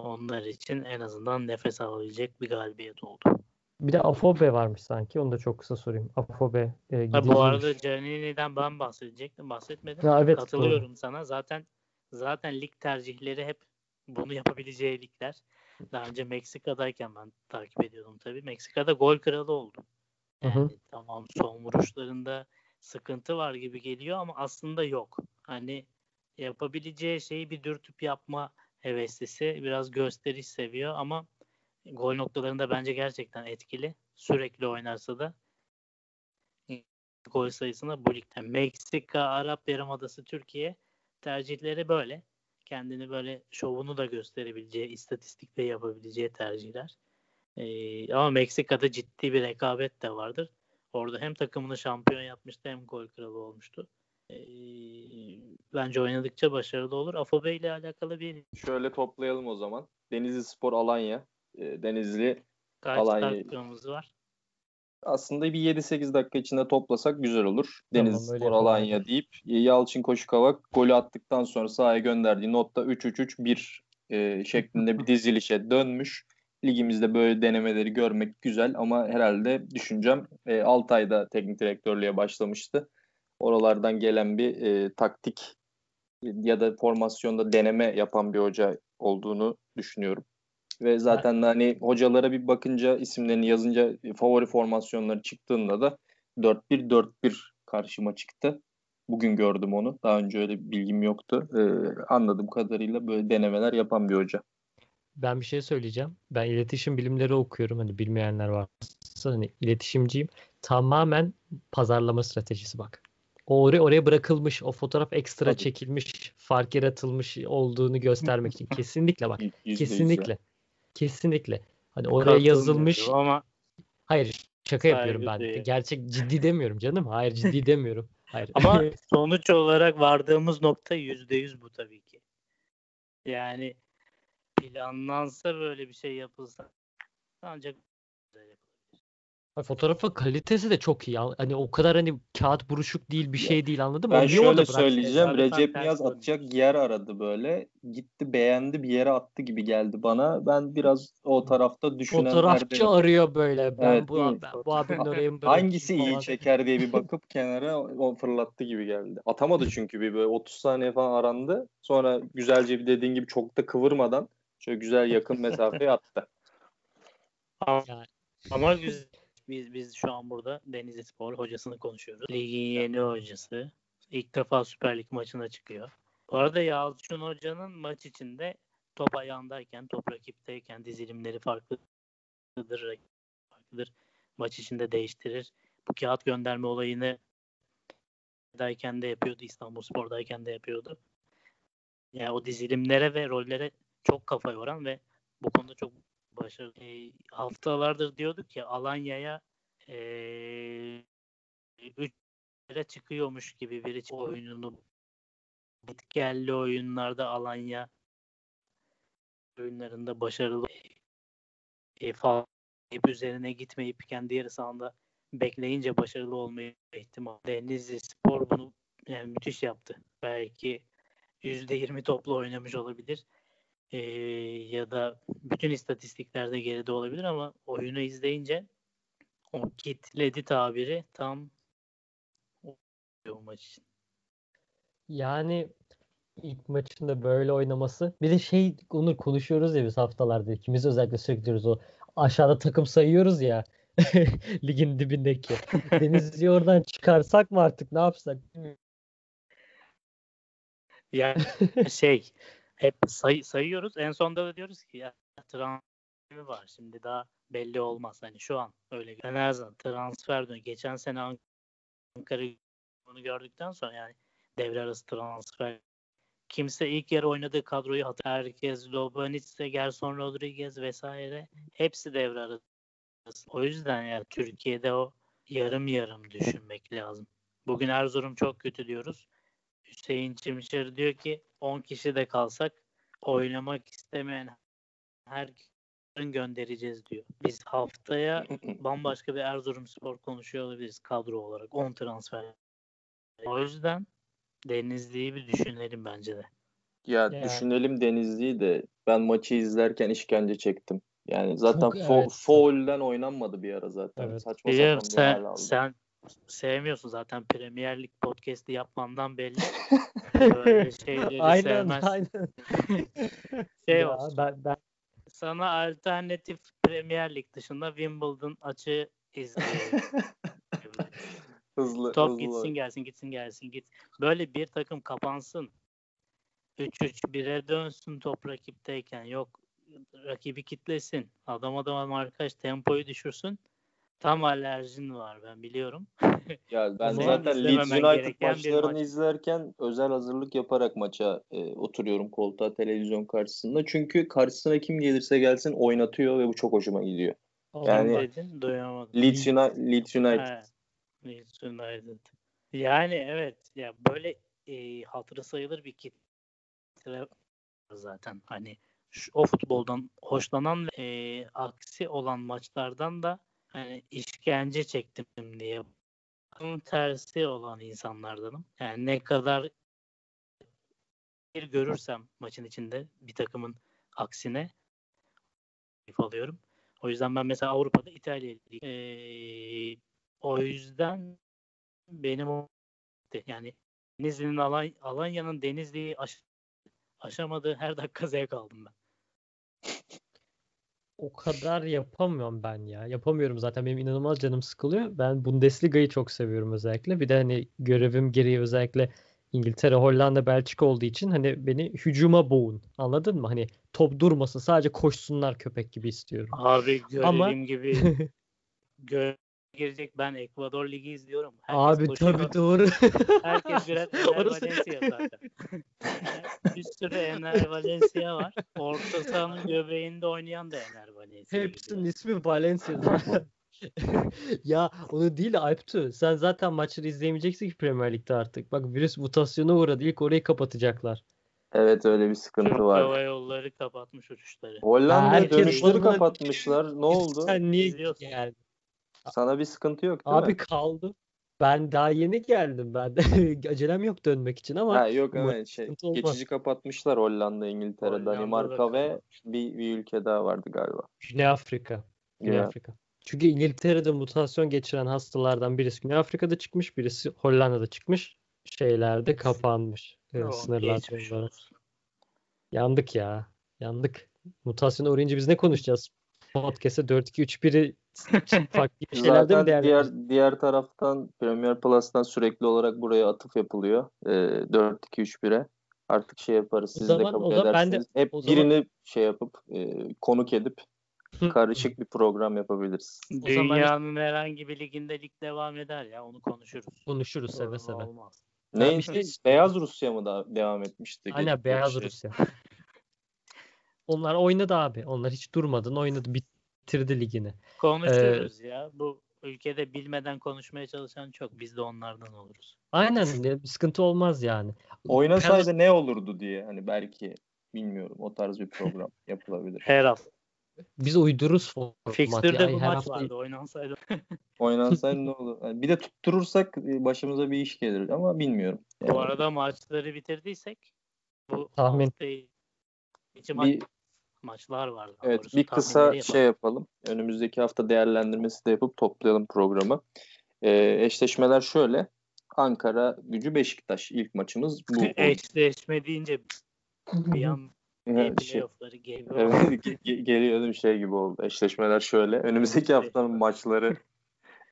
Onlar için en azından nefes alabilecek bir galibiyet oldu. Bir de Afobe varmış sanki. Onu da çok kısa sorayım. Afobe e, ha, Bu arada Canini'den ben bahsedecektim. Bahsetmedim. Ya, evet, Katılıyorum doğru. sana. Zaten zaten lig tercihleri hep bunu yapabileceği ligler. Daha önce Meksika'dayken ben takip ediyordum tabii. Meksika'da gol kralı oldu. Yani hı hı. tamam son vuruşlarında sıkıntı var gibi geliyor ama aslında yok. Hani yapabileceği şeyi bir dürtüp yapma heveslisi. Biraz gösteriş seviyor ama gol noktalarında bence gerçekten etkili. Sürekli oynarsa da gol sayısına bu ligden. Meksika, Arap Yarımadası, Türkiye tercihleri böyle kendini böyle şovunu da gösterebileceği, istatistikte yapabileceği tercihler. Ee, ama Meksika'da ciddi bir rekabet de vardır. Orada hem takımını şampiyon yapmıştı hem gol kralı olmuştu. Ee, bence oynadıkça başarılı olur. Afobe ile alakalı bir... Şöyle toplayalım o zaman. Denizli Spor Alanya. Ee, Denizli Kaç Alanya... var? aslında bir 7-8 dakika içinde toplasak güzel olur. Tamam, Spor Alanya deyip Yalçın Koşukavak golü attıktan sonra sahaya gönderdiği notta 3-3-3-1 e, şeklinde bir dizilişe dönmüş. Ligimizde böyle denemeleri görmek güzel ama herhalde düşüncem e, Altay'da teknik direktörlüğe başlamıştı. Oralardan gelen bir e, taktik ya da formasyonda deneme yapan bir hoca olduğunu düşünüyorum. Ve zaten evet. hani hocalara bir bakınca isimlerini yazınca favori formasyonları çıktığında da 4-1-4-1 karşıma çıktı. Bugün gördüm onu. Daha önce öyle bir bilgim yoktu. Ee, anladığım kadarıyla böyle denemeler yapan bir hoca. Ben bir şey söyleyeceğim. Ben iletişim bilimleri okuyorum. Hani bilmeyenler varsa hani iletişimciyim. Tamamen pazarlama stratejisi bak. O oraya, oraya bırakılmış, o fotoğraf ekstra Tabii. çekilmiş, fark yaratılmış olduğunu göstermek için. Kesinlikle bak. Kesinlikle. Kesinlikle. Hani oraya yazılmış ama hayır şaka yapıyorum ben. Değil. Gerçek ciddi demiyorum canım. Hayır ciddi demiyorum. Hayır. Ama sonuç olarak vardığımız nokta yüzde yüz bu tabii ki. Yani planlansa böyle bir şey yapılsa ancak Fotoğrafın kalitesi de çok iyi. Hani o kadar hani kağıt buruşuk değil bir şey değil anladın mı? Ben Niye şöyle söyleyeceğim. Recep Niyaz atacak yer aradı böyle. Gitti beğendi bir yere attı gibi geldi bana. Ben biraz o tarafta düşünenlerden. Fotoğrafçı arıyor böyle. Ben evet, bu, ben, bu abinin oraya Hangisi iyi çeker diye bir bakıp kenara o fırlattı gibi geldi. Atamadı çünkü bir böyle 30 saniye falan arandı. Sonra güzelce bir dediğin gibi çok da kıvırmadan şöyle güzel yakın mesafeye attı. Ama güzel biz biz şu an burada Denizli Spor hocasını konuşuyoruz. Ligin yeni hocası. İlk defa Süper Lig maçına çıkıyor. Bu arada Yalçın Hoca'nın maç içinde top ayağındayken, top rakipteyken dizilimleri farklıdır. farklıdır. Maç içinde değiştirir. Bu kağıt gönderme olayını dayken de yapıyordu. İstanbul Spor'dayken de yapıyordu. Yani o dizilimlere ve rollere çok kafa yoran ve bu konuda çok başarılı. E, haftalardır diyorduk ya Alanya'ya e, üç yere çıkıyormuş gibi bir oyununu etkelli oyunlarda Alanya oyunlarında başarılı e, falan üzerine gitmeyip kendi yarı sahanda bekleyince başarılı olmayı ihtimal. Denizli Spor bunu yani müthiş yaptı. Belki %20 toplu oynamış olabilir. Ee, ya da bütün istatistiklerde geride olabilir ama oyunu izleyince o kitledi tabiri tam o maç için. Yani ilk maçında böyle oynaması. Bir de şey onu konuşuyoruz ya biz haftalarda. İkimiz özellikle sürekli diyoruz o aşağıda takım sayıyoruz ya. ligin dibindeki. Denizli'yi oradan çıkarsak mı artık ne yapsak? Ya şey hep say, sayıyoruz. En sonunda da diyoruz ki ya transfer var. Şimdi daha belli olmaz. Hani şu an öyle. En azından transfer dönüyor. Geçen sene Ankara bunu gördükten sonra yani devre arası transfer kimse ilk yarı oynadığı kadroyu hatır. Herkes Lobanitse, Gerson Rodriguez vesaire hepsi devre arası. O yüzden ya Türkiye'de o yarım yarım düşünmek lazım. Bugün Erzurum çok kötü diyoruz. Hüseyin Çimşir diyor ki 10 kişi de kalsak oynamak istemeyen her göndereceğiz diyor. Biz haftaya bambaşka bir Erzurum Spor konuşuyor olabiliriz kadro olarak 10 transfer. O yüzden Denizli'yi bir düşünelim bence de. Ya yani. düşünelim Denizli'yi de ben maçı izlerken işkence çektim. Yani zaten Çok, fo- evet. foul'den oynanmadı bir ara zaten. Evet. Saçma Biliyorum, sapan bir sen, sen sevmiyorsun zaten Premier Lig podcast'i yapmandan belli. Böyle şeyleri aynen, sevmez. Aynen. şey ya, olsun. Ben, ben... Sana alternatif Premier Lig dışında Wimbledon açı izleyelim. hızlı, Top hızlı. gitsin gelsin gitsin gelsin git. Böyle bir takım kapansın. 3-3-1'e dönsün top rakipteyken. Yok rakibi kitlesin. Adam adam arkadaş tempoyu düşürsün. Tam alerjin var ben biliyorum. ya ben zaten Leeds United maçlarını maç. izlerken özel hazırlık yaparak maça e, oturuyorum koltuğa televizyon karşısında. Çünkü karşısına kim gelirse gelsin oynatıyor ve bu çok hoşuma gidiyor. Yani dedin, duyamadım. Leeds United. Leeds United. Leeds United. Yani evet ya böyle e, hatırı sayılır bir kitle zaten. Hani şu, o futboldan hoşlanan ve e, aksi olan maçlardan da hani işkence çektim diye bunun tersi olan insanlardanım. Yani ne kadar bir görürsem maçın içinde bir takımın aksine alıyorum. O yüzden ben mesela Avrupa'da İtalya ee, o yüzden benim yani Denizli'nin Alany Alanya'nın Denizli'yi aş aşamadığı her dakika zevk aldım ben o kadar yapamıyorum ben ya. Yapamıyorum zaten benim inanılmaz canım sıkılıyor. Ben Bundesliga'yı çok seviyorum özellikle. Bir de hani görevim gereği özellikle İngiltere, Hollanda, Belçika olduğu için hani beni hücuma boğun. Anladın mı? Hani top durmasın sadece koşsunlar köpek gibi istiyorum. Abi görevim Ama... gibi gö girecek. Ben Ekvador Ligi izliyorum. Herkes Abi koşuyor. tabii doğru. Herkes birer Ener Valencia zaten. bir sürü Ener Valencia var. Orta sahanın göbeğinde oynayan da Ener Valencia. Hepsinin ismi Valencia ya onu değil Alptu. Sen zaten maçları izleyemeyeceksin ki Premier Lig'de artık. Bak virüs mutasyona uğradı. İlk orayı kapatacaklar. Evet öyle bir sıkıntı Türk var. Hava yolları kapatmış uçuşları. Hollanda dönüşleri kapatmışlar. Ne oldu? Sen niye geldin? Sana bir sıkıntı yok değil Abi mi? kaldı. Ben daha yeni geldim. Ben de acelem yok dönmek için ama ha, yok evet şey geçici kapatmışlar Hollanda, İngiltere, Danimarka ve bir, bir ülke daha vardı galiba. Güney Afrika. Güney yeah. Afrika. Çünkü İngiltere'de mutasyon geçiren hastalardan birisi Güney Afrika'da çıkmış, birisi Hollanda'da çıkmış. Şeylerde kapanmış. Oh, sınırlar. Yandık ya. Yandık. Mutasyon uğrayınca biz ne konuşacağız? Podcast'e 4-2-3-1'i farklı şeyler değil mi diğer, diğer taraftan Premier Plus'tan sürekli olarak buraya atıf yapılıyor. E, 4-2-3-1'e. Artık şey yaparız. Siz de kabul edersiniz. Ben de, Hep birini zaman... şey yapıp e, konuk edip karışık bir program yapabiliriz. Dünyanın herhangi bir liginde lig devam eder ya onu konuşuruz. Konuşuruz seve seve. Olmaz. Ne işte Beyaz Rusya mı da devam etmişti? Aynen Beyaz şey. Rusya. Onlar oynadı abi. Onlar hiç durmadan oynadı. Bitirdi ligini. Konuşuruz ee, ya. Bu ülkede bilmeden konuşmaya çalışan çok. Biz de onlardan oluruz. Aynen. bir sıkıntı olmaz yani. Oynasaydı ne olurdu diye. Hani belki bilmiyorum. O tarz bir program yapılabilir. Her hafta. Biz uydururuz format. Fixture'de bu maç hafta... vardı oynansaydı. oynansaydı ne olur? Yani bir de tutturursak e, başımıza bir iş gelir ama bilmiyorum. Yani. Bu arada maçları bitirdiysek bu tahmin maç, bir, maçlar var. Evet doğrusu. bir kısa yapalım. şey yapalım. Önümüzdeki hafta değerlendirmesi de yapıp toplayalım programı. Ee, eşleşmeler şöyle. Ankara gücü Beşiktaş ilk maçımız bu. Eşleşme deyince bir an şey, evet, geliyordu şey gibi oldu. Eşleşmeler şöyle. Önümüzdeki haftanın maçları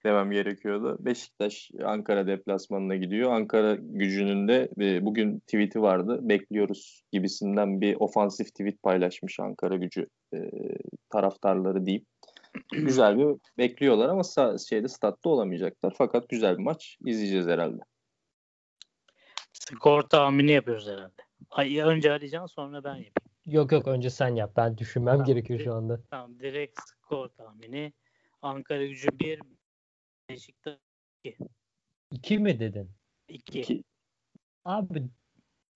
demem gerekiyordu. Beşiktaş Ankara deplasmanına gidiyor. Ankara gücünün de e, bugün tweet'i vardı. Bekliyoruz gibisinden bir ofansif tweet paylaşmış Ankara gücü e, taraftarları deyip. Güzel bir bekliyorlar ama şeyde statta olamayacaklar. Fakat güzel bir maç izleyeceğiz herhalde. Skor tahmini yapıyoruz herhalde. Ay, önce arayacaksın sonra ben yapayım. Yok yok önce sen yap. Ben düşünmem tamam, gerekiyor şu anda. Tamam direkt skor tahmini. Ankara gücü 1, Beşiktaş 2. 2 mi dedin? 2. Abi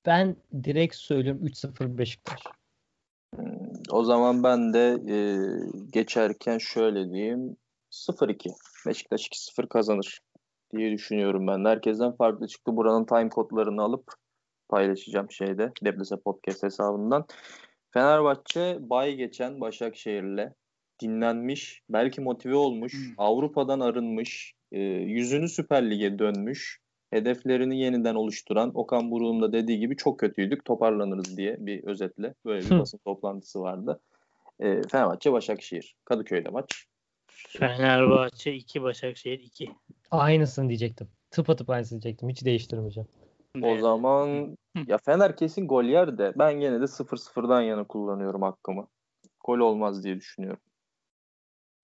ben direkt söylüyorum 3-0 Beşiktaş. O zaman ben de e, geçerken şöyle diyeyim. 0-2. Beşiktaş 2-0 kazanır diye düşünüyorum ben. Herkesten farklı çıktı. Buranın time kodlarını alıp paylaşacağım şeyde. Deblese Podcast hesabından. Fenerbahçe bay geçen Başakşehir'le dinlenmiş, belki motive olmuş, hmm. Avrupa'dan arınmış, e, yüzünü Süper Lig'e dönmüş, hedeflerini yeniden oluşturan Okan Buruk'un da dediği gibi çok kötüydük, toparlanırız diye bir özetle böyle bir basın toplantısı vardı. E, Fenerbahçe Başakşehir, Kadıköy'de maç. Fenerbahçe 2, Başakşehir 2. Aynısını diyecektim. Tıpatıp aynısını diyecektim. Hiç değiştirmeyeceğim. O zaman ya Fener kesin gol yer de ben gene de 0-0'dan yana kullanıyorum hakkımı. Gol olmaz diye düşünüyorum.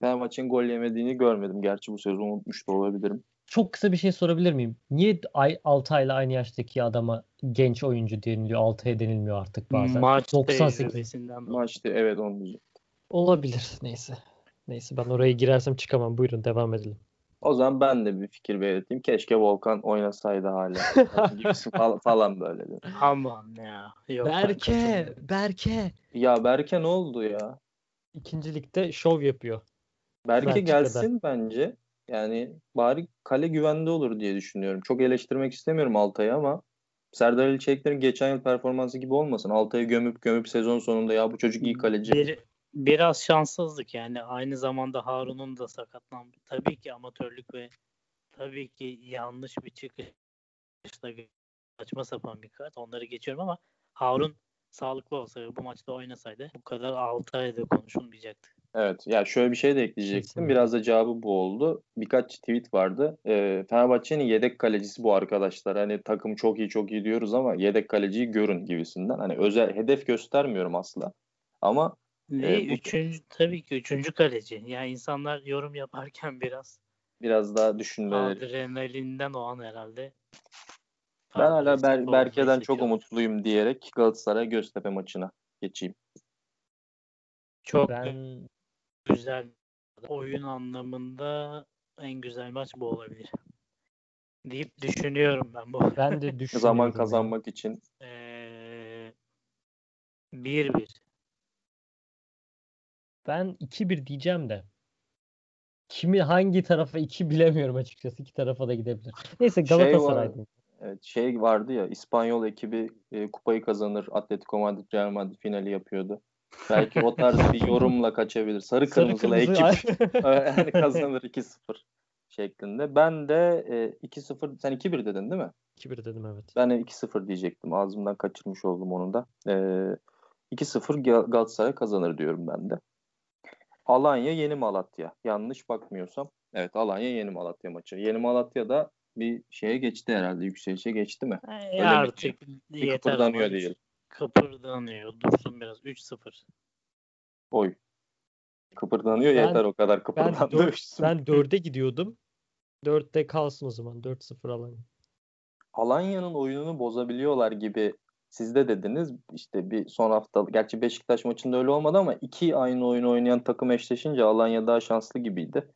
Fenerbahçe'nin gol yemediğini görmedim. Gerçi bu sezon unutmuş da olabilirim. Çok kısa bir şey sorabilir miyim? Niye Ay Altay'la aynı yaştaki adama genç oyuncu deniliyor? Altay'a denilmiyor artık bazen. Maç 98. Maçtı evet onu diyeceğim. Olabilir neyse. Neyse ben oraya girersem çıkamam. Buyurun devam edelim. O zaman ben de bir fikir belirteyim. Keşke Volkan oynasaydı hala. Gibisi falan, böyle. Aman ya. Yok, Berke, Berke. Ya Berke ne oldu ya? İkinci ligde şov yapıyor. Berke gelsin bence. Yani bari kale güvende olur diye düşünüyorum. Çok eleştirmek istemiyorum Altay'ı ama Serdar Ali Çelikler'in geçen yıl performansı gibi olmasın. Altay'ı gömüp gömüp sezon sonunda ya bu çocuk iyi kaleci. Bir, biraz şanssızlık yani. Aynı zamanda Harun'un da sakatlandı. Tabii ki amatörlük ve tabii ki yanlış bir çıkışla saçma sapan bir kart. Onları geçiyorum ama Harun sağlıklı olsaydı bu maçta oynasaydı bu kadar 6 ayda konuşulmayacaktı. Evet. Ya şöyle bir şey de ekleyecektim. Kesinlikle. Biraz da cevabı bu oldu. Birkaç tweet vardı. E, Fenerbahçe'nin yedek kalecisi bu arkadaşlar. Hani takım çok iyi çok iyi diyoruz ama yedek kaleciyi görün gibisinden. Hani özel hedef göstermiyorum asla. Ama ne, e, üçüncü, tabii ki üçüncü kaleci. Yani insanlar yorum yaparken biraz biraz daha düşünmeleri. Adrenalinden o an herhalde. Ben hala Ber Berke'den çok umutluyum diyerek Galatasaray Göztepe maçına geçeyim. Çok ben güzel oyun anlamında en güzel maç bu olabilir. Deyip düşünüyorum ben bu. Ben de düşünüyorum. Zaman kazanmak yani. için. 1-1. Ee, bir, bir. Ben 2-1 diyeceğim de. Kimi hangi tarafa 2 bilemiyorum açıkçası. İki tarafa da gidebilir. Neyse Galatasaray. Şey var, evet, şey vardı ya İspanyol ekibi e, kupayı kazanır. Atletico Madrid Real Madrid finali yapıyordu. Belki o tarz bir yorumla kaçabilir. Sarı kırmızılı Sarı kırmızı, ekip yani kazanır 2-0 şeklinde. Ben de e, 2-0 sen 2-1 dedin değil mi? 2-1 dedim evet. Ben de 2-0 diyecektim. Ağzımdan kaçırmış oldum onu da. E, 2-0 Galatasaray kazanır diyorum ben de. Alanya Yeni Malatya. Yanlış bakmıyorsam. Evet Alanya Yeni Malatya maçı. Yeni Malatya'da bir şeye geçti herhalde. Yükselişe geçti mi? E, Öyle artık mi? yeter. Kıpırdanıyor değil. Kıpırdanıyor. Dursun biraz. 3-0. Oy. Kıpırdanıyor ben, yeter o kadar kıpırdandı. Ben, dört, ben 4'e gidiyordum. 4'te kalsın o zaman. 4-0 Alanya. Alanya'nın oyununu bozabiliyorlar gibi siz de dediniz işte bir son hafta gerçi Beşiktaş maçında öyle olmadı ama iki aynı oyunu oynayan takım eşleşince Alanya daha şanslı gibiydi.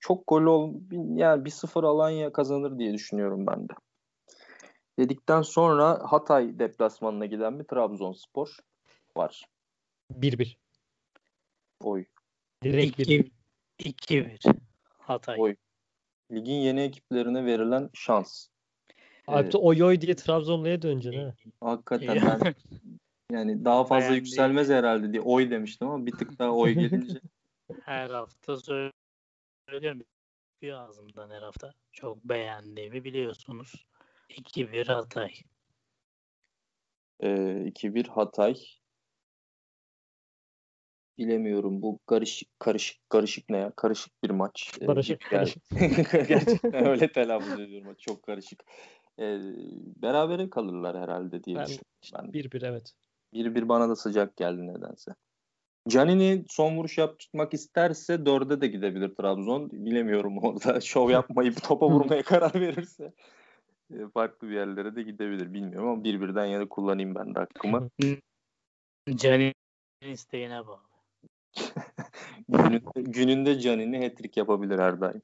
Çok gol ol yani bir sıfır Alanya kazanır diye düşünüyorum ben de. Dedikten sonra Hatay deplasmanına giden bir Trabzonspor var. 1-1. Oy. Direkt 2-1. Hatay. Oy. Ligin yeni ekiplerine verilen şans. Alp'te ee, oy oy diye Trabzonlu'ya döneceksin ha. Hakikaten ben yani daha fazla Beğendiğim. yükselmez herhalde diye oy demiştim ama bir tık daha oy gelince. Her hafta söylüyorum. Bir ağzımdan her hafta. Çok beğendiğimi biliyorsunuz. 2-1 Hatay. Ee, 2-1 Hatay. Bilemiyorum bu karışık karışık karışık ne ya? Karışık bir maç. Karışık ee, karışık. Gerçekten öyle telaffuz ediyorum. Çok karışık. Ee, berabere kalırlar herhalde diye ben, düşünüyorum. Bir bir evet. Bir bir bana da sıcak geldi nedense. Canini son vuruş yapmak isterse dörde de gidebilir Trabzon. Bilemiyorum orada şov yapmayıp topa vurmaya karar verirse farklı bir yerlere de gidebilir. Bilmiyorum ama bir birden yana kullanayım ben de hakkımı. Canini isteğine bağlı. gününde, gününde Canini hat-trick yapabilir her daim.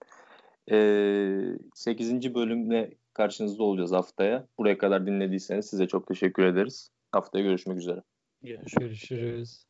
Ee, 8. bölümle karşınızda olacağız haftaya. Buraya kadar dinlediyseniz size çok teşekkür ederiz. Haftaya görüşmek üzere. Görüşürüz.